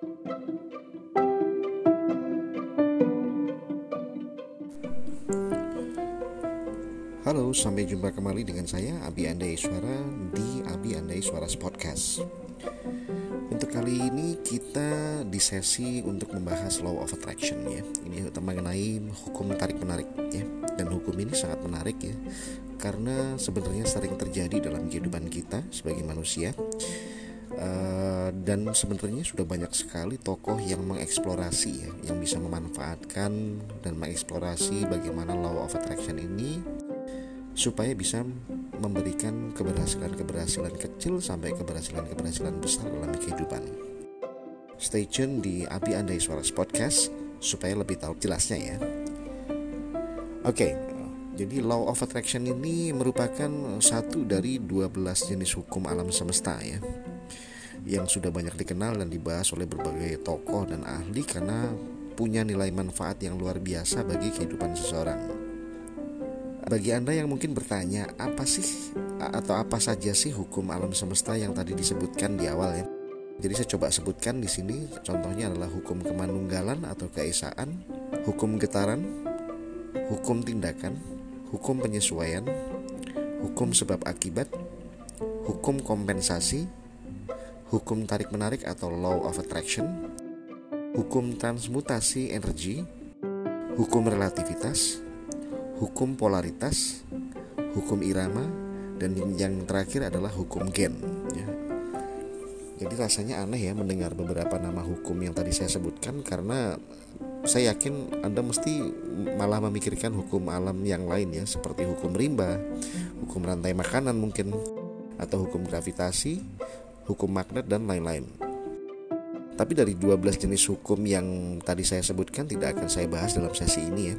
Halo, sampai jumpa kembali dengan saya Abi Andai Suara di Abi Andai Suara Podcast. Untuk kali ini kita di sesi untuk membahas law of attraction ya. Ini mengenai hukum tarik menarik ya. Dan hukum ini sangat menarik ya. Karena sebenarnya sering terjadi dalam kehidupan kita sebagai manusia. Uh, dan sebenarnya sudah banyak sekali tokoh yang mengeksplorasi ya, yang bisa memanfaatkan dan mengeksplorasi bagaimana law of attraction ini supaya bisa memberikan keberhasilan-keberhasilan kecil sampai keberhasilan-keberhasilan besar dalam kehidupan. Stay tune di Abi Andai Suara Podcast supaya lebih tahu jelasnya ya. Oke, okay, jadi law of attraction ini merupakan satu dari 12 jenis hukum alam semesta ya yang sudah banyak dikenal dan dibahas oleh berbagai tokoh dan ahli karena punya nilai manfaat yang luar biasa bagi kehidupan seseorang. Bagi Anda yang mungkin bertanya, apa sih atau apa saja sih hukum alam semesta yang tadi disebutkan di awal ya? Jadi saya coba sebutkan di sini contohnya adalah hukum kemanunggalan atau keesaan, hukum getaran, hukum tindakan, hukum penyesuaian, hukum sebab akibat, hukum kompensasi, hukum tarik-menarik atau law of attraction, hukum transmutasi energi, hukum relativitas, hukum polaritas, hukum irama, dan yang terakhir adalah hukum gen. Ya. Jadi rasanya aneh ya mendengar beberapa nama hukum yang tadi saya sebutkan karena saya yakin Anda mesti malah memikirkan hukum alam yang lain ya seperti hukum rimba, hukum rantai makanan mungkin atau hukum gravitasi, hukum magnet dan lain-lain. Tapi dari 12 jenis hukum yang tadi saya sebutkan tidak akan saya bahas dalam sesi ini ya.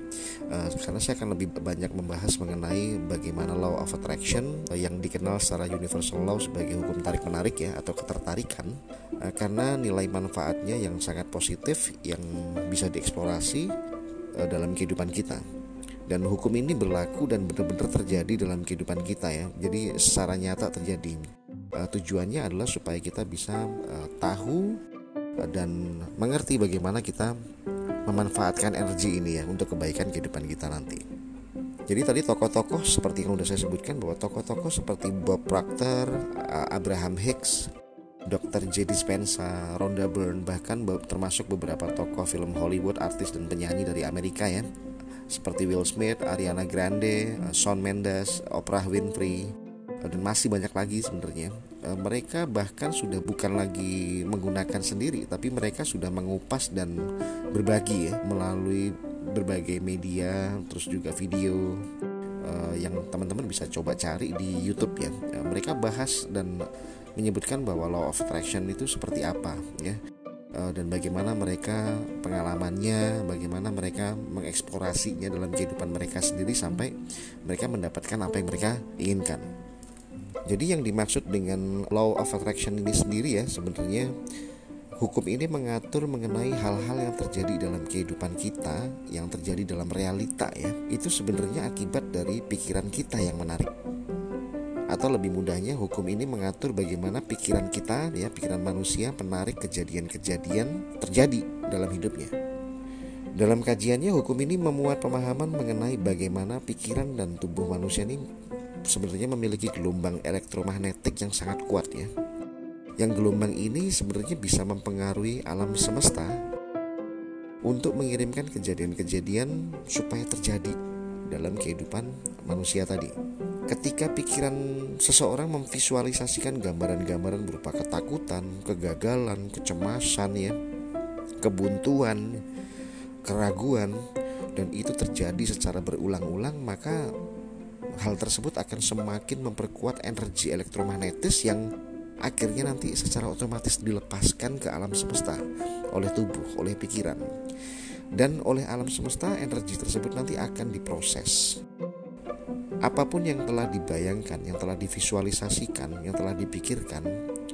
Uh, Karena saya akan lebih banyak membahas mengenai bagaimana law of attraction uh, Yang dikenal secara universal law sebagai hukum tarik-menarik ya atau ketertarikan. Uh, Karena nilai manfaatnya yang sangat positif yang bisa dieksplorasi uh, dalam kehidupan kita. Dan hukum ini berlaku dan benar-benar terjadi dalam kehidupan kita ya. Jadi secara nyata terjadi uh, tujuannya adalah supaya kita bisa uh, tahu dan mengerti bagaimana kita memanfaatkan energi ini ya untuk kebaikan kehidupan kita nanti. Jadi tadi tokoh-tokoh seperti yang sudah saya sebutkan bahwa tokoh-tokoh seperti Bob Proctor, Abraham Hicks, Dr. J. Dispenza, Rhonda Byrne, bahkan termasuk beberapa tokoh film Hollywood, artis dan penyanyi dari Amerika ya, seperti Will Smith, Ariana Grande, Shawn Mendes, Oprah Winfrey, dan masih banyak lagi sebenarnya. E, mereka bahkan sudah bukan lagi menggunakan sendiri tapi mereka sudah mengupas dan berbagi ya melalui berbagai media terus juga video uh, yang teman-teman bisa coba cari di YouTube ya. Uh, mereka bahas dan menyebutkan bahwa law of attraction itu seperti apa ya. Dan bagaimana mereka pengalamannya bagaimana mereka mengeksplorasinya dalam kehidupan mereka sendiri sampai mereka mendapatkan apa yang mereka inginkan jadi yang dimaksud dengan law of attraction ini sendiri ya sebenarnya hukum ini mengatur mengenai hal-hal yang terjadi dalam kehidupan kita, yang terjadi dalam realita ya. Itu sebenarnya akibat dari pikiran kita yang menarik. Atau lebih mudahnya hukum ini mengatur bagaimana pikiran kita ya, pikiran manusia menarik kejadian-kejadian terjadi dalam hidupnya. Dalam kajiannya hukum ini memuat pemahaman mengenai bagaimana pikiran dan tubuh manusia ini sebenarnya memiliki gelombang elektromagnetik yang sangat kuat ya. Yang gelombang ini sebenarnya bisa mempengaruhi alam semesta untuk mengirimkan kejadian-kejadian supaya terjadi dalam kehidupan manusia tadi. Ketika pikiran seseorang memvisualisasikan gambaran-gambaran berupa ketakutan, kegagalan, kecemasan ya, kebuntuan, keraguan dan itu terjadi secara berulang-ulang maka hal tersebut akan semakin memperkuat energi elektromagnetis yang akhirnya nanti secara otomatis dilepaskan ke alam semesta oleh tubuh, oleh pikiran. Dan oleh alam semesta energi tersebut nanti akan diproses. Apa pun yang telah dibayangkan, yang telah divisualisasikan, yang telah dipikirkan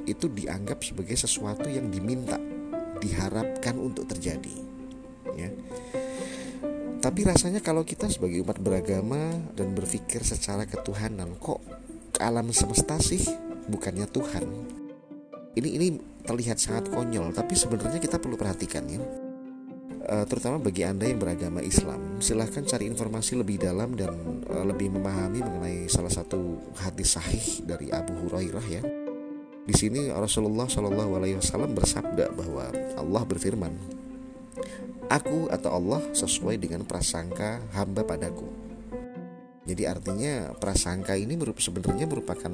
itu dianggap sebagai sesuatu yang diminta, diharapkan untuk terjadi. Ya. Tapi rasanya kalau kita sebagai umat beragama dan berpikir secara ketuhanan kok ke alam semesta sih? Bukannya Tuhan. ini ini terlihat sangat konyol tapi sebenarnya kita perlu perhatikan ya. Uh, terutama bagi anda yang beragama Islam silahkan cari informasi lebih dalam dan uh, lebih memahami mengenai salah satu hadis sahih dari Abu Hurairah ya. Di sini Rasulullah Shallallahu Alaihi Wasallam bersabda bahwa Allah berfirman, Aku atau Allah sesuai dengan prasangka hamba padaku. Jadi artinya prasangka ini sebenarnya merupakan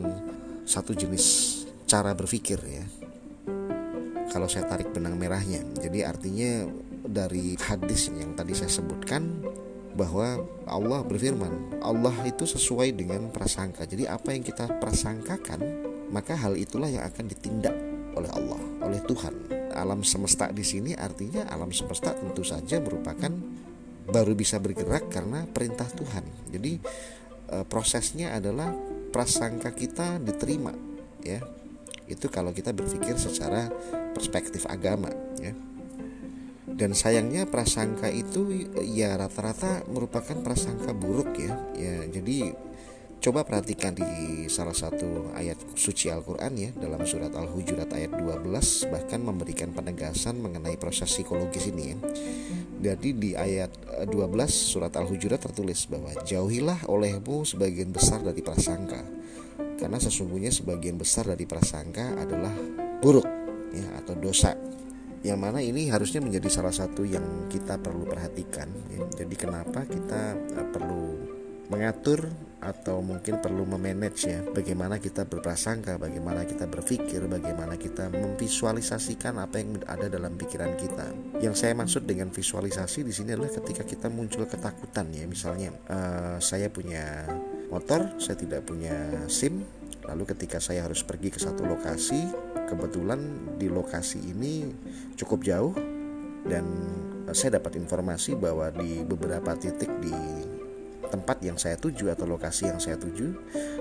satu jenis cara berpikir ya. Kalau saya tarik benang merahnya, jadi artinya dari hadis yang tadi saya sebutkan bahwa Allah berfirman, Allah itu sesuai dengan prasangka. Jadi apa yang kita prasangkakan maka hal itulah yang akan ditindak oleh Allah, oleh Tuhan. Alam semesta di sini artinya alam semesta tentu saja merupakan baru bisa bergerak karena perintah Tuhan. Jadi e, prosesnya adalah prasangka kita diterima, ya. Itu kalau kita berpikir secara perspektif agama, ya. Dan sayangnya prasangka itu ya rata-rata merupakan prasangka buruk ya. Ya, jadi Coba perhatikan di salah satu ayat suci Al-Quran ya Dalam surat Al-Hujurat ayat 12 Bahkan memberikan penegasan mengenai proses psikologis ini ya Jadi di ayat 12 surat Al-Hujurat tertulis bahwa Jauhilah olehmu sebagian besar dari prasangka Karena sesungguhnya sebagian besar dari prasangka adalah buruk ya atau dosa yang mana ini harusnya menjadi salah satu yang kita perlu perhatikan ya. jadi kenapa kita eh, perlu mengatur atau mungkin perlu memanage ya bagaimana kita berprasangka, bagaimana kita berpikir, bagaimana kita memvisualisasikan apa yang ada dalam pikiran kita. Yang saya maksud dengan visualisasi di sini adalah ketika kita muncul ketakutan ya, misalnya uh, saya punya motor, saya tidak punya SIM, lalu ketika saya harus pergi ke satu lokasi, kebetulan di lokasi ini cukup jauh dan saya dapat informasi bahwa di beberapa titik di tempat yang saya tuju atau lokasi yang saya tuju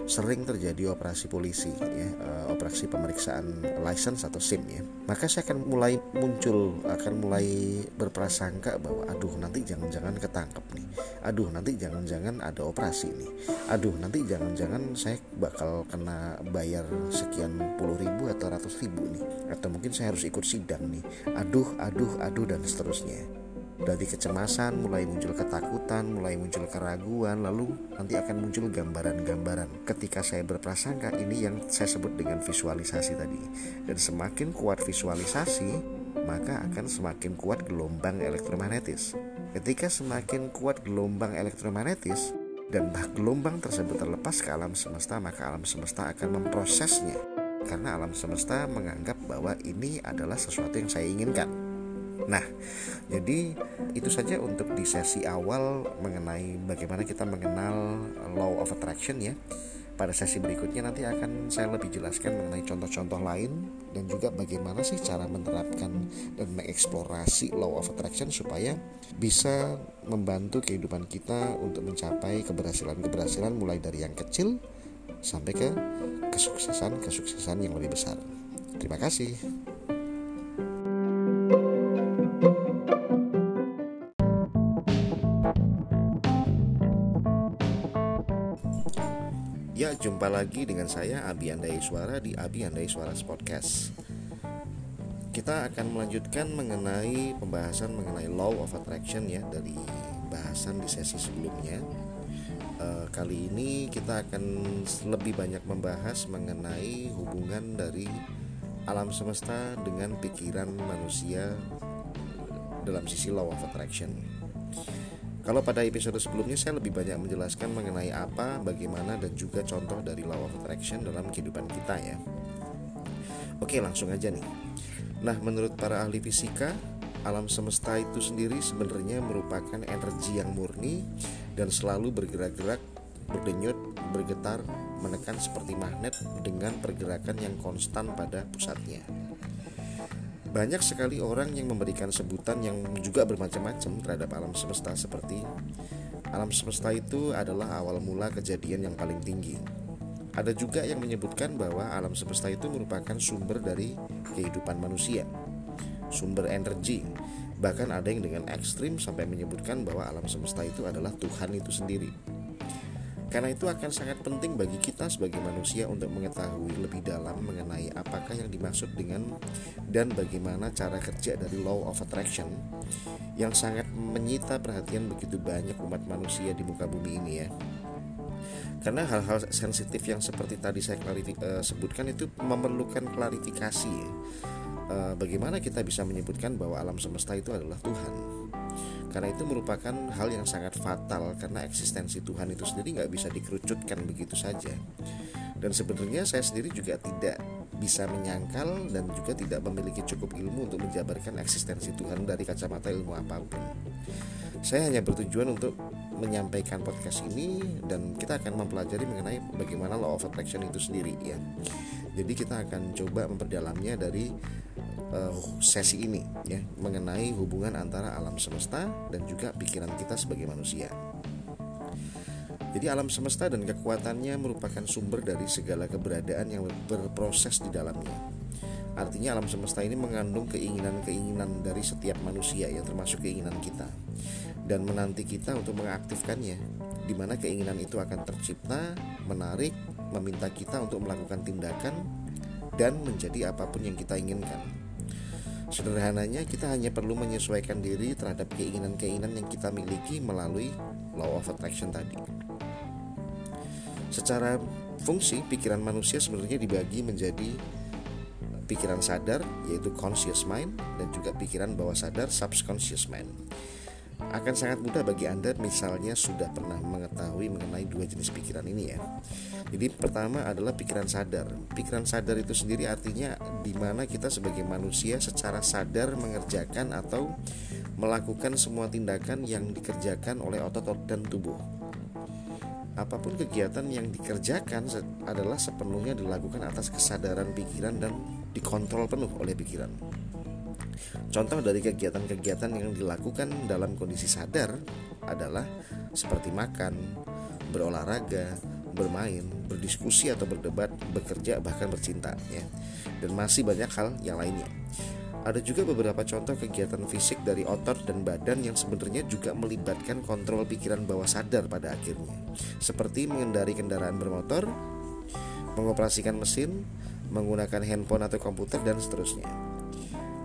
sering terjadi operasi polisi ya uh, operasi pemeriksaan license atau SIM ya. Maka saya akan mulai muncul akan mulai berprasangka bahwa aduh nanti jangan-jangan ketangkep nih. Aduh nanti jangan-jangan ada operasi nih. Aduh nanti jangan-jangan saya bakal kena bayar sekian puluh ribu atau ratus ribu nih. Atau mungkin saya harus ikut sidang nih. Aduh aduh aduh dan seterusnya dari kecemasan, mulai muncul ketakutan, mulai muncul keraguan, lalu nanti akan muncul gambaran-gambaran. Ketika saya berprasangka, ini yang saya sebut dengan visualisasi tadi. Dan semakin kuat visualisasi, maka akan semakin kuat gelombang elektromagnetis. Ketika semakin kuat gelombang elektromagnetis dan bah gelombang tersebut terlepas ke alam semesta, maka alam semesta akan memprosesnya. Karena alam semesta menganggap bahwa ini adalah sesuatu yang saya inginkan Nah, jadi itu saja untuk di sesi awal mengenai bagaimana kita mengenal law of attraction ya. Pada sesi berikutnya nanti akan saya lebih jelaskan mengenai contoh-contoh lain dan juga bagaimana sih cara menerapkan dan mengeksplorasi law of attraction supaya bisa membantu kehidupan kita untuk mencapai keberhasilan-keberhasilan mulai dari yang kecil sampai ke kesuksesan-kesuksesan yang lebih besar. Terima kasih. Jumpa lagi dengan saya Abi Andai Suara di Abi Andai Suara Podcast. Kita akan melanjutkan mengenai pembahasan mengenai Law of Attraction ya dari bahasan di sesi sebelumnya. E, kali ini kita akan lebih banyak membahas mengenai hubungan dari alam semesta dengan pikiran manusia dalam sisi Law of Attraction. Kalau pada episode sebelumnya saya lebih banyak menjelaskan mengenai apa, bagaimana dan juga contoh dari law of attraction dalam kehidupan kita ya. Oke, langsung aja nih. Nah, menurut para ahli fisika, alam semesta itu sendiri sebenarnya merupakan energi yang murni dan selalu bergerak-gerak, berdenyut, bergetar, menekan seperti magnet dengan pergerakan yang konstan pada pusatnya. Banyak sekali orang yang memberikan sebutan yang juga bermacam-macam terhadap alam semesta seperti alam semesta itu adalah awal mula kejadian yang paling tinggi. Ada juga yang menyebutkan bahwa alam semesta itu merupakan sumber dari kehidupan manusia, sumber energi. Bahkan ada yang dengan ekstrim sampai menyebutkan bahwa alam semesta itu adalah Tuhan itu sendiri. Karena itu akan sangat penting bagi kita sebagai manusia untuk mengetahui lebih dalam mengenai apakah yang dimaksud dengan dan bagaimana cara kerja dari law of attraction yang sangat menyita perhatian begitu banyak umat manusia di muka bumi ini ya. Karena hal-hal sensitif yang seperti tadi saya klarifik, uh, sebutkan itu memerlukan klarifikasi ya. Bagaimana kita bisa menyebutkan bahwa alam semesta itu adalah Tuhan? Karena itu merupakan hal yang sangat fatal karena eksistensi Tuhan itu sendiri nggak bisa dikerucutkan begitu saja. Dan sebenarnya saya sendiri juga tidak bisa menyangkal dan juga tidak memiliki cukup ilmu untuk menjabarkan eksistensi Tuhan dari kacamata ilmu apa pun. Saya hanya bertujuan untuk menyampaikan podcast ini dan kita akan mempelajari mengenai bagaimana law of attraction itu sendiri ya. Jadi kita akan coba memperdalamnya dari uh, sesi ini ya mengenai hubungan antara alam semesta dan juga pikiran kita sebagai manusia. Jadi alam semesta dan kekuatannya merupakan sumber dari segala keberadaan yang berproses di dalamnya. Artinya alam semesta ini mengandung keinginan-keinginan dari setiap manusia ya termasuk keinginan kita dan menanti kita untuk mengaktifkannya di mana keinginan itu akan tercipta, menarik, meminta kita untuk melakukan tindakan dan menjadi apa pun yang kita inginkan. Sederhananya, kita hanya perlu menyesuaikan diri terhadap keinginan-keinginan yang kita miliki melalui law of attraction tadi. Secara fungsi, pikiran manusia sebenarnya dibagi menjadi pikiran sadar, yaitu conscious mind, dan juga pikiran bawah sadar, subconscious mind akan sangat mudah bagi Anda misalnya sudah pernah mengetahui mengenai dua jenis pikiran ini ya. Jadi pertama adalah pikiran sadar. Pikiran sadar itu sendiri artinya di mana kita sebagai manusia secara sadar mengerjakan atau melakukan semua tindakan yang dikerjakan oleh otot-otot dan tubuh. Apa pun kegiatan yang dikerjakan adalah sepenuhnya dilakukan atas kesadaran pikiran dan dikontrol penuh oleh pikiran. Contoh dari kegiatan-kegiatan yang dilakukan dalam kondisi sadar adalah seperti makan, berolahraga, bermain, berdiskusi atau berdebat, bekerja bahkan bercinta ya. Dan masih banyak hal yang lainnya. Ada juga beberapa contoh kegiatan fisik dari otot dan badan yang sebenarnya juga melibatkan kontrol pikiran bawah sadar pada akhirnya. Seperti mengendari kendaraan bermotor, mengoperasikan mesin, menggunakan handphone atau komputer dan seterusnya.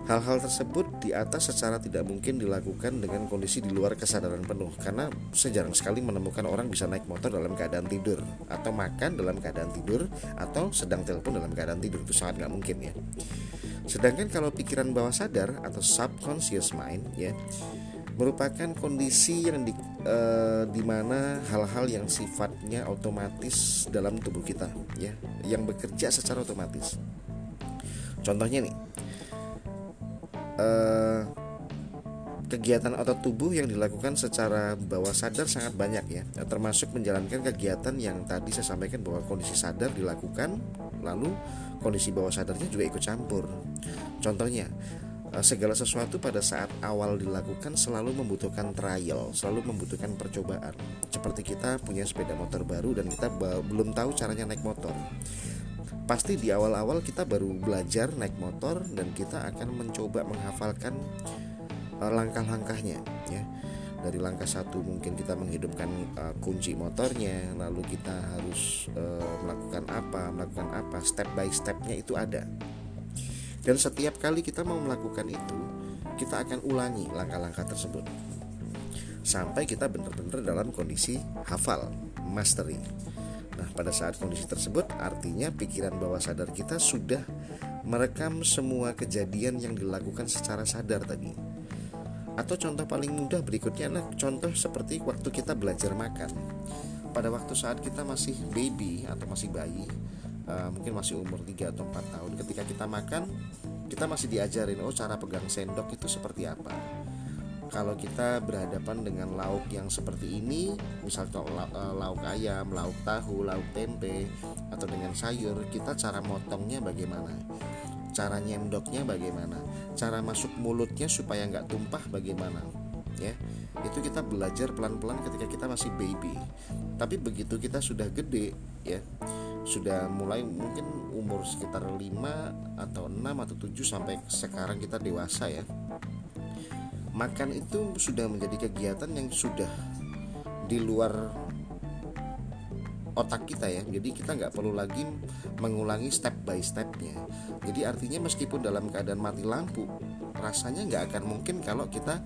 Hal-hal tersebut di atas secara tidak mungkin dilakukan dengan kondisi di luar kesadaran penuh karena sejarang sekali menemukan orang bisa naik motor dalam keadaan tidur atau makan dalam keadaan tidur atau sedang telepon dalam keadaan tidur itu sangat nggak mungkin ya. Sedangkan kalau pikiran bawah sadar atau subconscious mind ya merupakan kondisi yang di, uh, mana hal-hal yang sifatnya otomatis dalam tubuh kita ya yang bekerja secara otomatis. Contohnya nih eh, kegiatan otot tubuh yang dilakukan secara bawah sadar sangat banyak ya. Termasuk menjalankan kegiatan yang tadi saya sampaikan bahwa kondisi sadar dilakukan lalu kondisi bawah sadarnya juga ikut campur. Contohnya eh, segala sesuatu pada saat awal dilakukan selalu membutuhkan trial, selalu membutuhkan percobaan. Seperti kita punya sepeda motor baru dan kita belum tahu caranya naik motor pasti di awal-awal kita baru belajar naik motor dan kita akan mencoba menghafalkan uh, langkah-langkahnya ya. Dari langkah satu mungkin kita menghidupkan uh, kunci motornya lalu kita harus uh, melakukan apa melakukan apa step by stepnya itu ada. Dan setiap kali kita mau melakukan itu kita akan ulangi langkah-langkah tersebut. Sampai kita benar-benar dalam kondisi hafal mastery Nah, pada saat kondisi tersebut artinya pikiran bawah sadar kita sudah merekam semua kejadian yang dilakukan secara sadar tadi. Atau contoh paling mudah berikutnya adalah contoh seperti waktu kita belajar makan. Pada waktu saat kita masih baby atau masih bayi, uh, mungkin masih umur 3 atau 4 tahun, ketika kita makan, kita masih diajarin oh cara pegang sendok itu seperti apa kalau kita berhadapan dengan lauk yang seperti ini, misalnya eh, lauk ayam, lauk tahu, lauk tempe, atau dengan sayur, kita cara motongnya bagaimana? Cara nyendoknya bagaimana? Cara masuk mulutnya supaya nggak tumpah bagaimana? Ya, itu kita belajar pelan-pelan ketika kita masih baby. Tapi begitu kita sudah gede, ya, sudah mulai mungkin umur sekitar 5 atau 6 atau 7 sampai sekarang kita dewasa ya makan itu sudah menjadi kegiatan yang sudah di luar otak kita ya. Jadi kita nggak perlu lagi mengulangi step by stepnya. Jadi artinya meskipun dalam keadaan mati lampu rasanya nggak akan mungkin kalau kita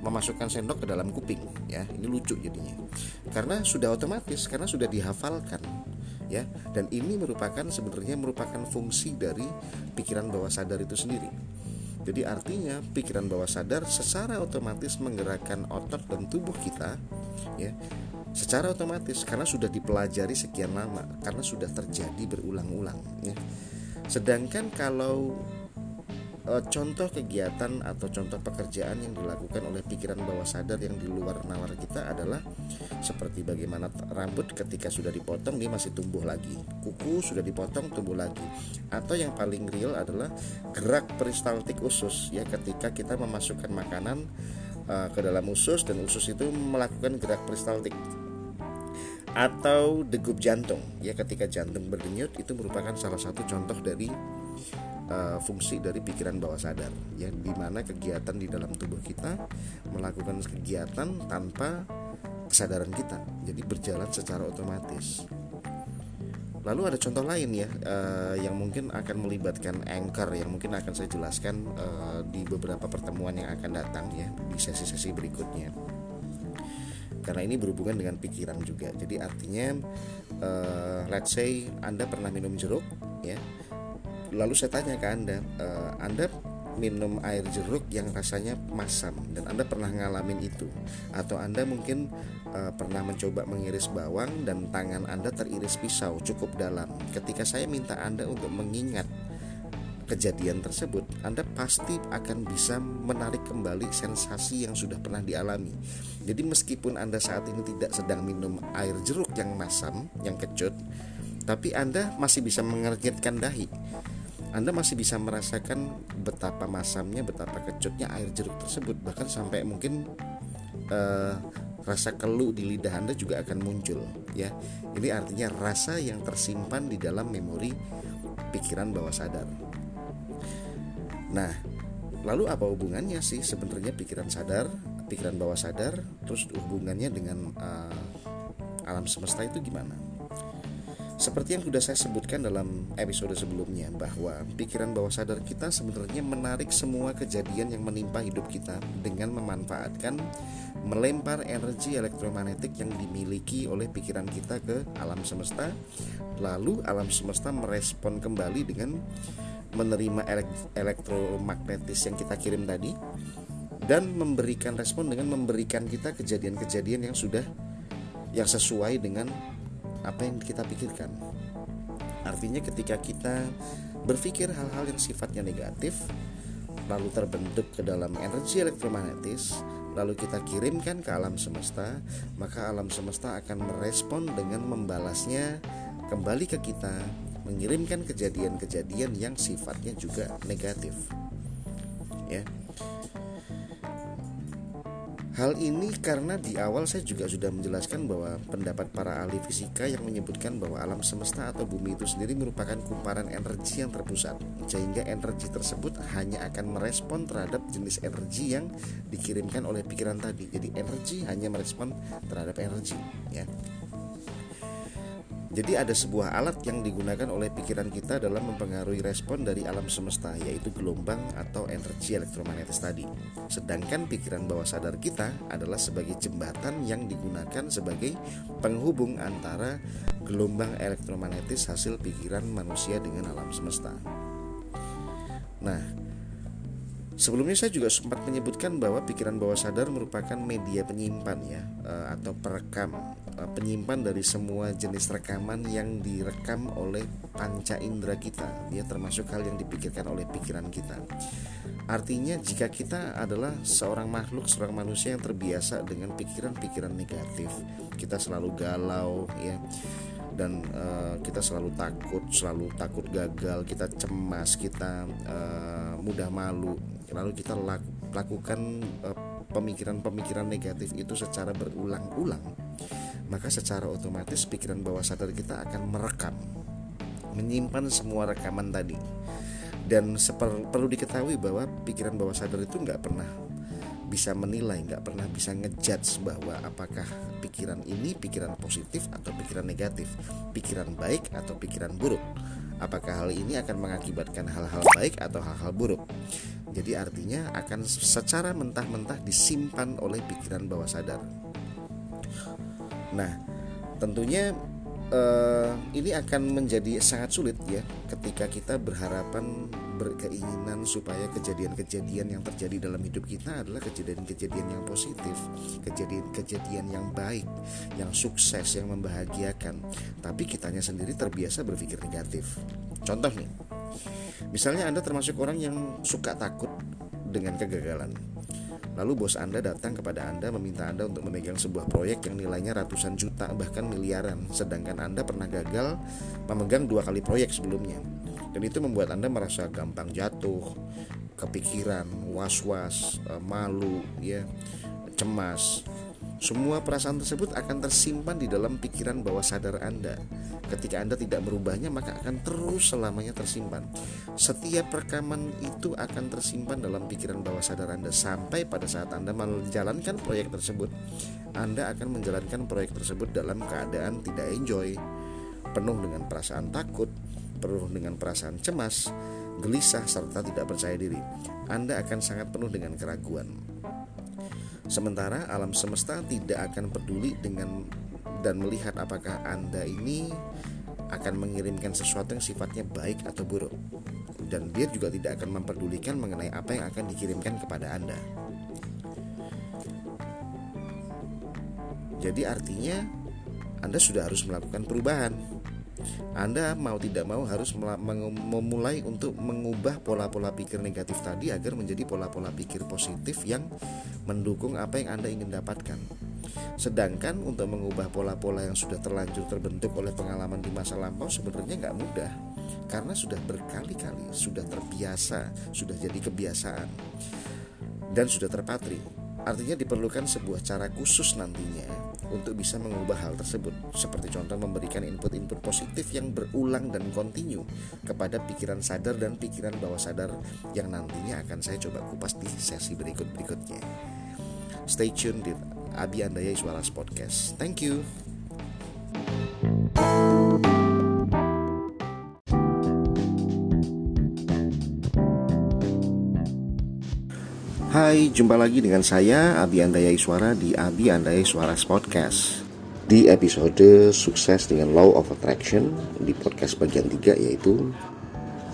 memasukkan sendok ke dalam kuping ya. Ini lucu jadinya. Karena sudah otomatis karena sudah dihafalkan ya. Dan ini merupakan sebenarnya merupakan fungsi dari pikiran bawah sadar itu sendiri jadi artinya pikiran bawah sadar secara otomatis menggerakkan otot dan tubuh kita ya secara otomatis karena sudah dipelajari sekian lama karena sudah terjadi berulang-ulang ya. Sedangkan kalau e, contoh kegiatan atau contoh pekerjaan yang dilakukan oleh pikiran bawah sadar yang di luar nalar kita adalah seperti bagaimana rambut ketika sudah dipotong dia masih tumbuh lagi, kuku sudah dipotong tumbuh lagi, atau yang paling real adalah gerak peristaltik usus ya ketika kita memasukkan makanan uh, ke dalam usus dan usus itu melakukan gerak peristaltik. Atau degup jantung ya ketika jantung berdenyut itu merupakan salah satu contoh dari uh, fungsi dari pikiran bawah sadar. Yang di mana kegiatan di dalam tubuh kita melakukan kegiatan tanpa kesadaran kita. Jadi berjalan secara otomatis. Lalu ada contoh lain ya uh, yang mungkin akan melibatkan anchor yang mungkin akan saya jelaskan uh, di beberapa pertemuan yang akan datang ya di sesi-sesi berikutnya. Karena ini berhubungan dengan pikiran juga. Jadi artinya uh, let's say anda pernah minum jeruk ya lalu saya tanya ke anda uh, anda minum air jeruk yang rasanya masam dan anda pernah ngalamin itu atau anda mungkin uh, pernah mencoba mengiris bawang dan tangan anda teriris pisau cukup dalam ketika saya minta anda untuk mengingat kejadian tersebut, Anda pasti akan bisa menarik kembali sensasi yang sudah pernah dialami. Jadi meskipun Anda saat ini tidak sedang minum air jeruk yang masam, yang kecut, tapi Anda masih bisa mengernyitkan dahi. Anda masih bisa merasakan betapa masamnya, betapa kecutnya air jeruk tersebut, bahkan sampai mungkin uh, rasa keluh di lidah Anda juga akan muncul, ya. Ini artinya rasa yang tersimpan di dalam memori pikiran bawah sadar. Nah, lalu apa hubungannya sih sebenarnya pikiran sadar, pikiran bawah sadar, terus hubungannya dengan uh, alam semesta itu gimana? Seperti yang sudah saya sebutkan dalam episode sebelumnya bahwa pikiran bawah sadar kita sebenarnya menarik semua kejadian yang menimpa hidup kita dengan memanfaatkan melempar energi elektromagnetik yang dimiliki oleh pikiran kita ke alam semesta. Lalu alam semesta merespon kembali dengan menerima elektromagnetis yang kita kirim tadi dan memberikan respon dengan memberikan kita kejadian-kejadian yang sudah yang sesuai dengan apa yang kita pikirkan. Artinya ketika kita berpikir hal-hal yang sifatnya negatif lalu terbentuk ke dalam energi elektromagnetis lalu kita kirimkan ke alam semesta, maka alam semesta akan merespon dengan membalasnya kembali ke kita mengirimkan kejadian-kejadian yang sifatnya juga negatif. Ya. Hal ini karena di awal saya juga sudah menjelaskan bahwa pendapat para ahli fisika yang menyebutkan bahwa alam semesta atau bumi itu sendiri merupakan kumparan energi yang terpusat sehingga energi tersebut hanya akan merespon terhadap jenis energi yang dikirimkan oleh pikiran tadi. Jadi energi hanya merespon terhadap energi ya. Jadi ada sebuah alat yang digunakan oleh pikiran kita dalam mempengaruhi respon dari alam semesta yaitu gelombang atau energi elektromagnetis tadi. Sedangkan pikiran bawah sadar kita adalah sebagai jembatan yang digunakan sebagai penghubung antara gelombang elektromagnetis hasil pikiran manusia dengan alam semesta. Nah, Sebelumnya saya juga sempat menyebutkan bahwa pikiran bawah sadar merupakan media penyimpan ya eh, atau perekam eh, penyimpan dari semua jenis rekaman yang direkam oleh panca indera kita ya termasuk hal yang dipikirkan oleh pikiran kita. Artinya jika kita adalah seorang makhluk, seorang manusia yang terbiasa dengan pikiran-pikiran negatif, kita selalu galau ya dan uh, kita selalu takut, selalu takut gagal, kita cemas, kita uh, mudah malu, lalu kita lakukan uh, pemikiran-pemikiran negatif itu secara berulang-ulang, maka secara otomatis pikiran bawah sadar kita akan merekam, menyimpan semua rekaman tadi. Dan perlu diketahui bahwa pikiran bawah sadar itu nggak pernah bisa menilai, nggak pernah bisa ngejudge bahwa apakah pikiran ini pikiran positif atau pikiran negatif, pikiran baik atau pikiran buruk. Apakah hal ini akan mengakibatkan hal-hal baik atau hal-hal buruk? Jadi artinya akan secara mentah-mentah disimpan oleh pikiran bawah sadar. Nah, tentunya uh, ini akan menjadi sangat sulit ya ketika kita berharapan berkeinginan supaya kejadian-kejadian yang terjadi dalam hidup kita adalah kejadian-kejadian yang positif, kejadian-kejadian yang baik, yang sukses, yang membahagiakan. Tapi kitanya sendiri terbiasa berpikir negatif. Contoh nih, misalnya Anda termasuk orang yang suka takut dengan kegagalan. Lalu bos Anda datang kepada Anda meminta Anda untuk memegang sebuah proyek yang nilainya ratusan juta bahkan miliaran. Sedangkan Anda pernah gagal memegang dua kali proyek sebelumnya. Dan itu membuat Anda merasa gampang jatuh, kepikiran, was-was, eh, malu, ya, cemas semua perasaan tersebut akan tersimpan di dalam pikiran bawah sadar Anda. Ketika Anda tidak merubahnya, maka akan terus selamanya tersimpan. Setiap rekaman itu akan tersimpan dalam pikiran bawah sadar Anda sampai pada saat Anda menjalankan proyek tersebut. Anda akan menjalankan proyek tersebut dalam keadaan tidak enjoy, penuh dengan perasaan takut, penuh dengan perasaan cemas, gelisah serta tidak percaya diri. Anda akan sangat penuh dengan keraguan. Sementara alam semesta tidak akan peduli dengan dan melihat apakah Anda ini akan mengirimkan sesuatu yang sifatnya baik atau buruk. Dan dia juga tidak akan memperdulikan mengenai apa yang akan dikirimkan kepada Anda. Jadi artinya Anda sudah harus melakukan perubahan anda mau tidak mau harus memulai untuk mengubah pola-pola pikir negatif tadi agar menjadi pola-pola pikir positif yang mendukung apa yang Anda ingin dapatkan. Sedangkan untuk mengubah pola-pola yang sudah terlanjur terbentuk oleh pengalaman di masa lampau sebenarnya nggak mudah karena sudah berkali-kali, sudah terbiasa, sudah jadi kebiasaan dan sudah terpatri. Artinya diperlukan sebuah cara khusus nantinya untuk bisa mengubah hal tersebut. Seperti contoh memberikan input-input positif yang berulang dan kontinu kepada pikiran sadar dan pikiran bawah sadar yang nantinya akan saya coba kupas di sesi berikut-berikutnya. Stay tune di Abi Andaya Suara Podcast. Thank you Hai, jumpa lagi dengan saya Abi Andaya Suara di Abi Andaya Suara Podcast. Di episode sukses dengan Law of Attraction di podcast bagian 3 yaitu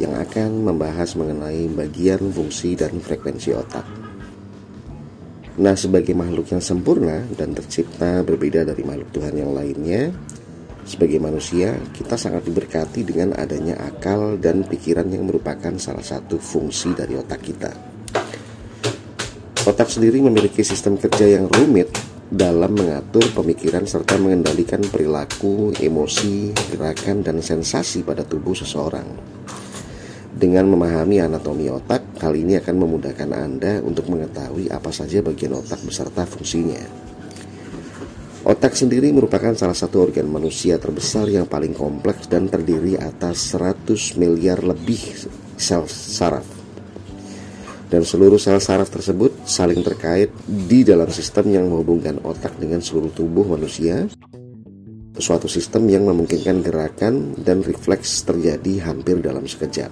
yang akan membahas mengenai bagian fungsi dan frekuensi otak. Nah, sebagai makhluk yang sempurna dan tercipta berbeda dari makhluk Tuhan yang lainnya, sebagai manusia, kita sangat diberkati dengan adanya akal dan pikiran yang merupakan salah satu fungsi dari otak kita. Otak sendiri memiliki sistem kerja yang rumit dalam mengatur pemikiran serta mengendalikan perilaku, emosi, gerakan, dan sensasi pada tubuh seseorang. Dengan memahami anatomi otak, hal ini akan memudahkan Anda untuk mengetahui apa saja bagian otak beserta fungsinya. Otak sendiri merupakan salah satu organ manusia terbesar yang paling kompleks dan terdiri atas 100 miliar lebih sel saraf dan seluruh sel saraf tersebut saling terkait di dalam sistem yang menghubungkan otak dengan seluruh tubuh manusia suatu sistem yang memungkinkan gerakan dan refleks terjadi hampir dalam sekejap.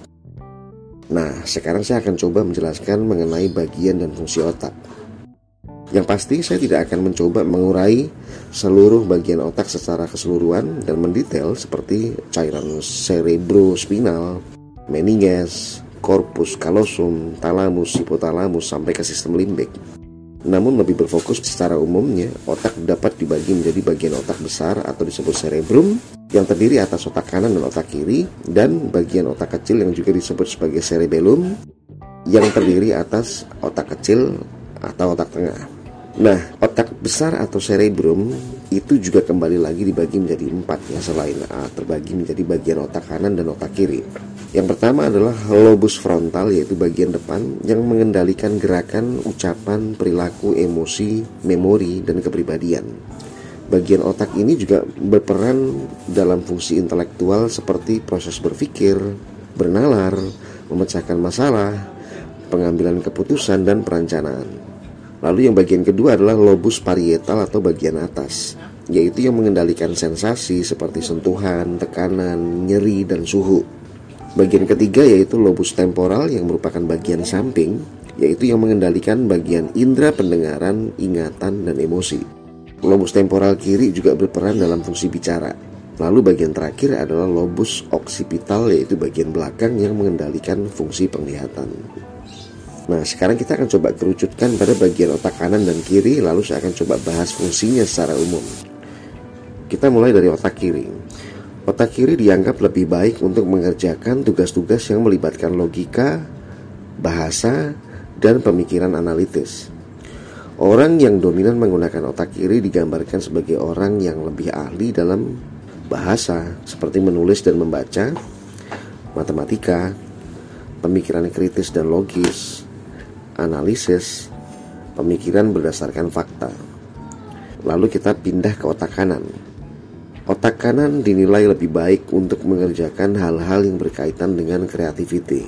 Nah, sekarang saya akan coba menjelaskan mengenai bagian dan fungsi otak. Yang pasti saya tidak akan mencoba mengurai seluruh bagian otak secara keseluruhan dan mendetail seperti cairan cerebrospinal, meninges, korpus kalosum, talamus, hipotalamus sampai ke sistem limbik. Namun lebih berfokus secara umumnya, otak dapat dibagi menjadi bagian otak besar atau disebut cerebrum yang terdiri atas otak kanan dan otak kiri dan bagian otak kecil yang juga disebut sebagai cerebellum yang terdiri atas otak kecil atau otak tengah. Nah, otak besar atau cerebrum itu juga kembali lagi dibagi menjadi empat ya selain A terbagi menjadi bagian otak kanan dan otak kiri. Yang pertama adalah lobus frontal yaitu bagian depan yang mengendalikan gerakan, ucapan, perilaku, emosi, memori, dan kepribadian. Bagian otak ini juga berperan dalam fungsi intelektual seperti proses berpikir, bernalar, memecahkan masalah, pengambilan keputusan, dan perencanaan. Lalu yang bagian kedua adalah lobus parietal atau bagian atas, yaitu yang mengendalikan sensasi seperti sentuhan, tekanan, nyeri, dan suhu. Bagian ketiga yaitu lobus temporal yang merupakan bagian samping, yaitu yang mengendalikan bagian indera pendengaran, ingatan, dan emosi. Lobus temporal kiri juga berperan dalam fungsi bicara. Lalu bagian terakhir adalah lobus oksipital yaitu bagian belakang yang mengendalikan fungsi penglihatan. Nah, sekarang kita akan coba kerucutkan pada bagian otak kanan dan kiri lalu saya akan coba bahas fungsinya secara umum. Kita mulai dari otak kiri. Otak kiri dianggap lebih baik untuk mengerjakan tugas-tugas yang melibatkan logika, bahasa, dan pemikiran analitis. Orang yang dominan menggunakan otak kiri digambarkan sebagai orang yang lebih ahli dalam bahasa seperti menulis dan membaca, matematika, pemikiran kritis dan logis, analisis, pemikiran berdasarkan fakta. Lalu kita pindah ke otak kanan. Otak kanan dinilai lebih baik untuk mengerjakan hal-hal yang berkaitan dengan kreativiti.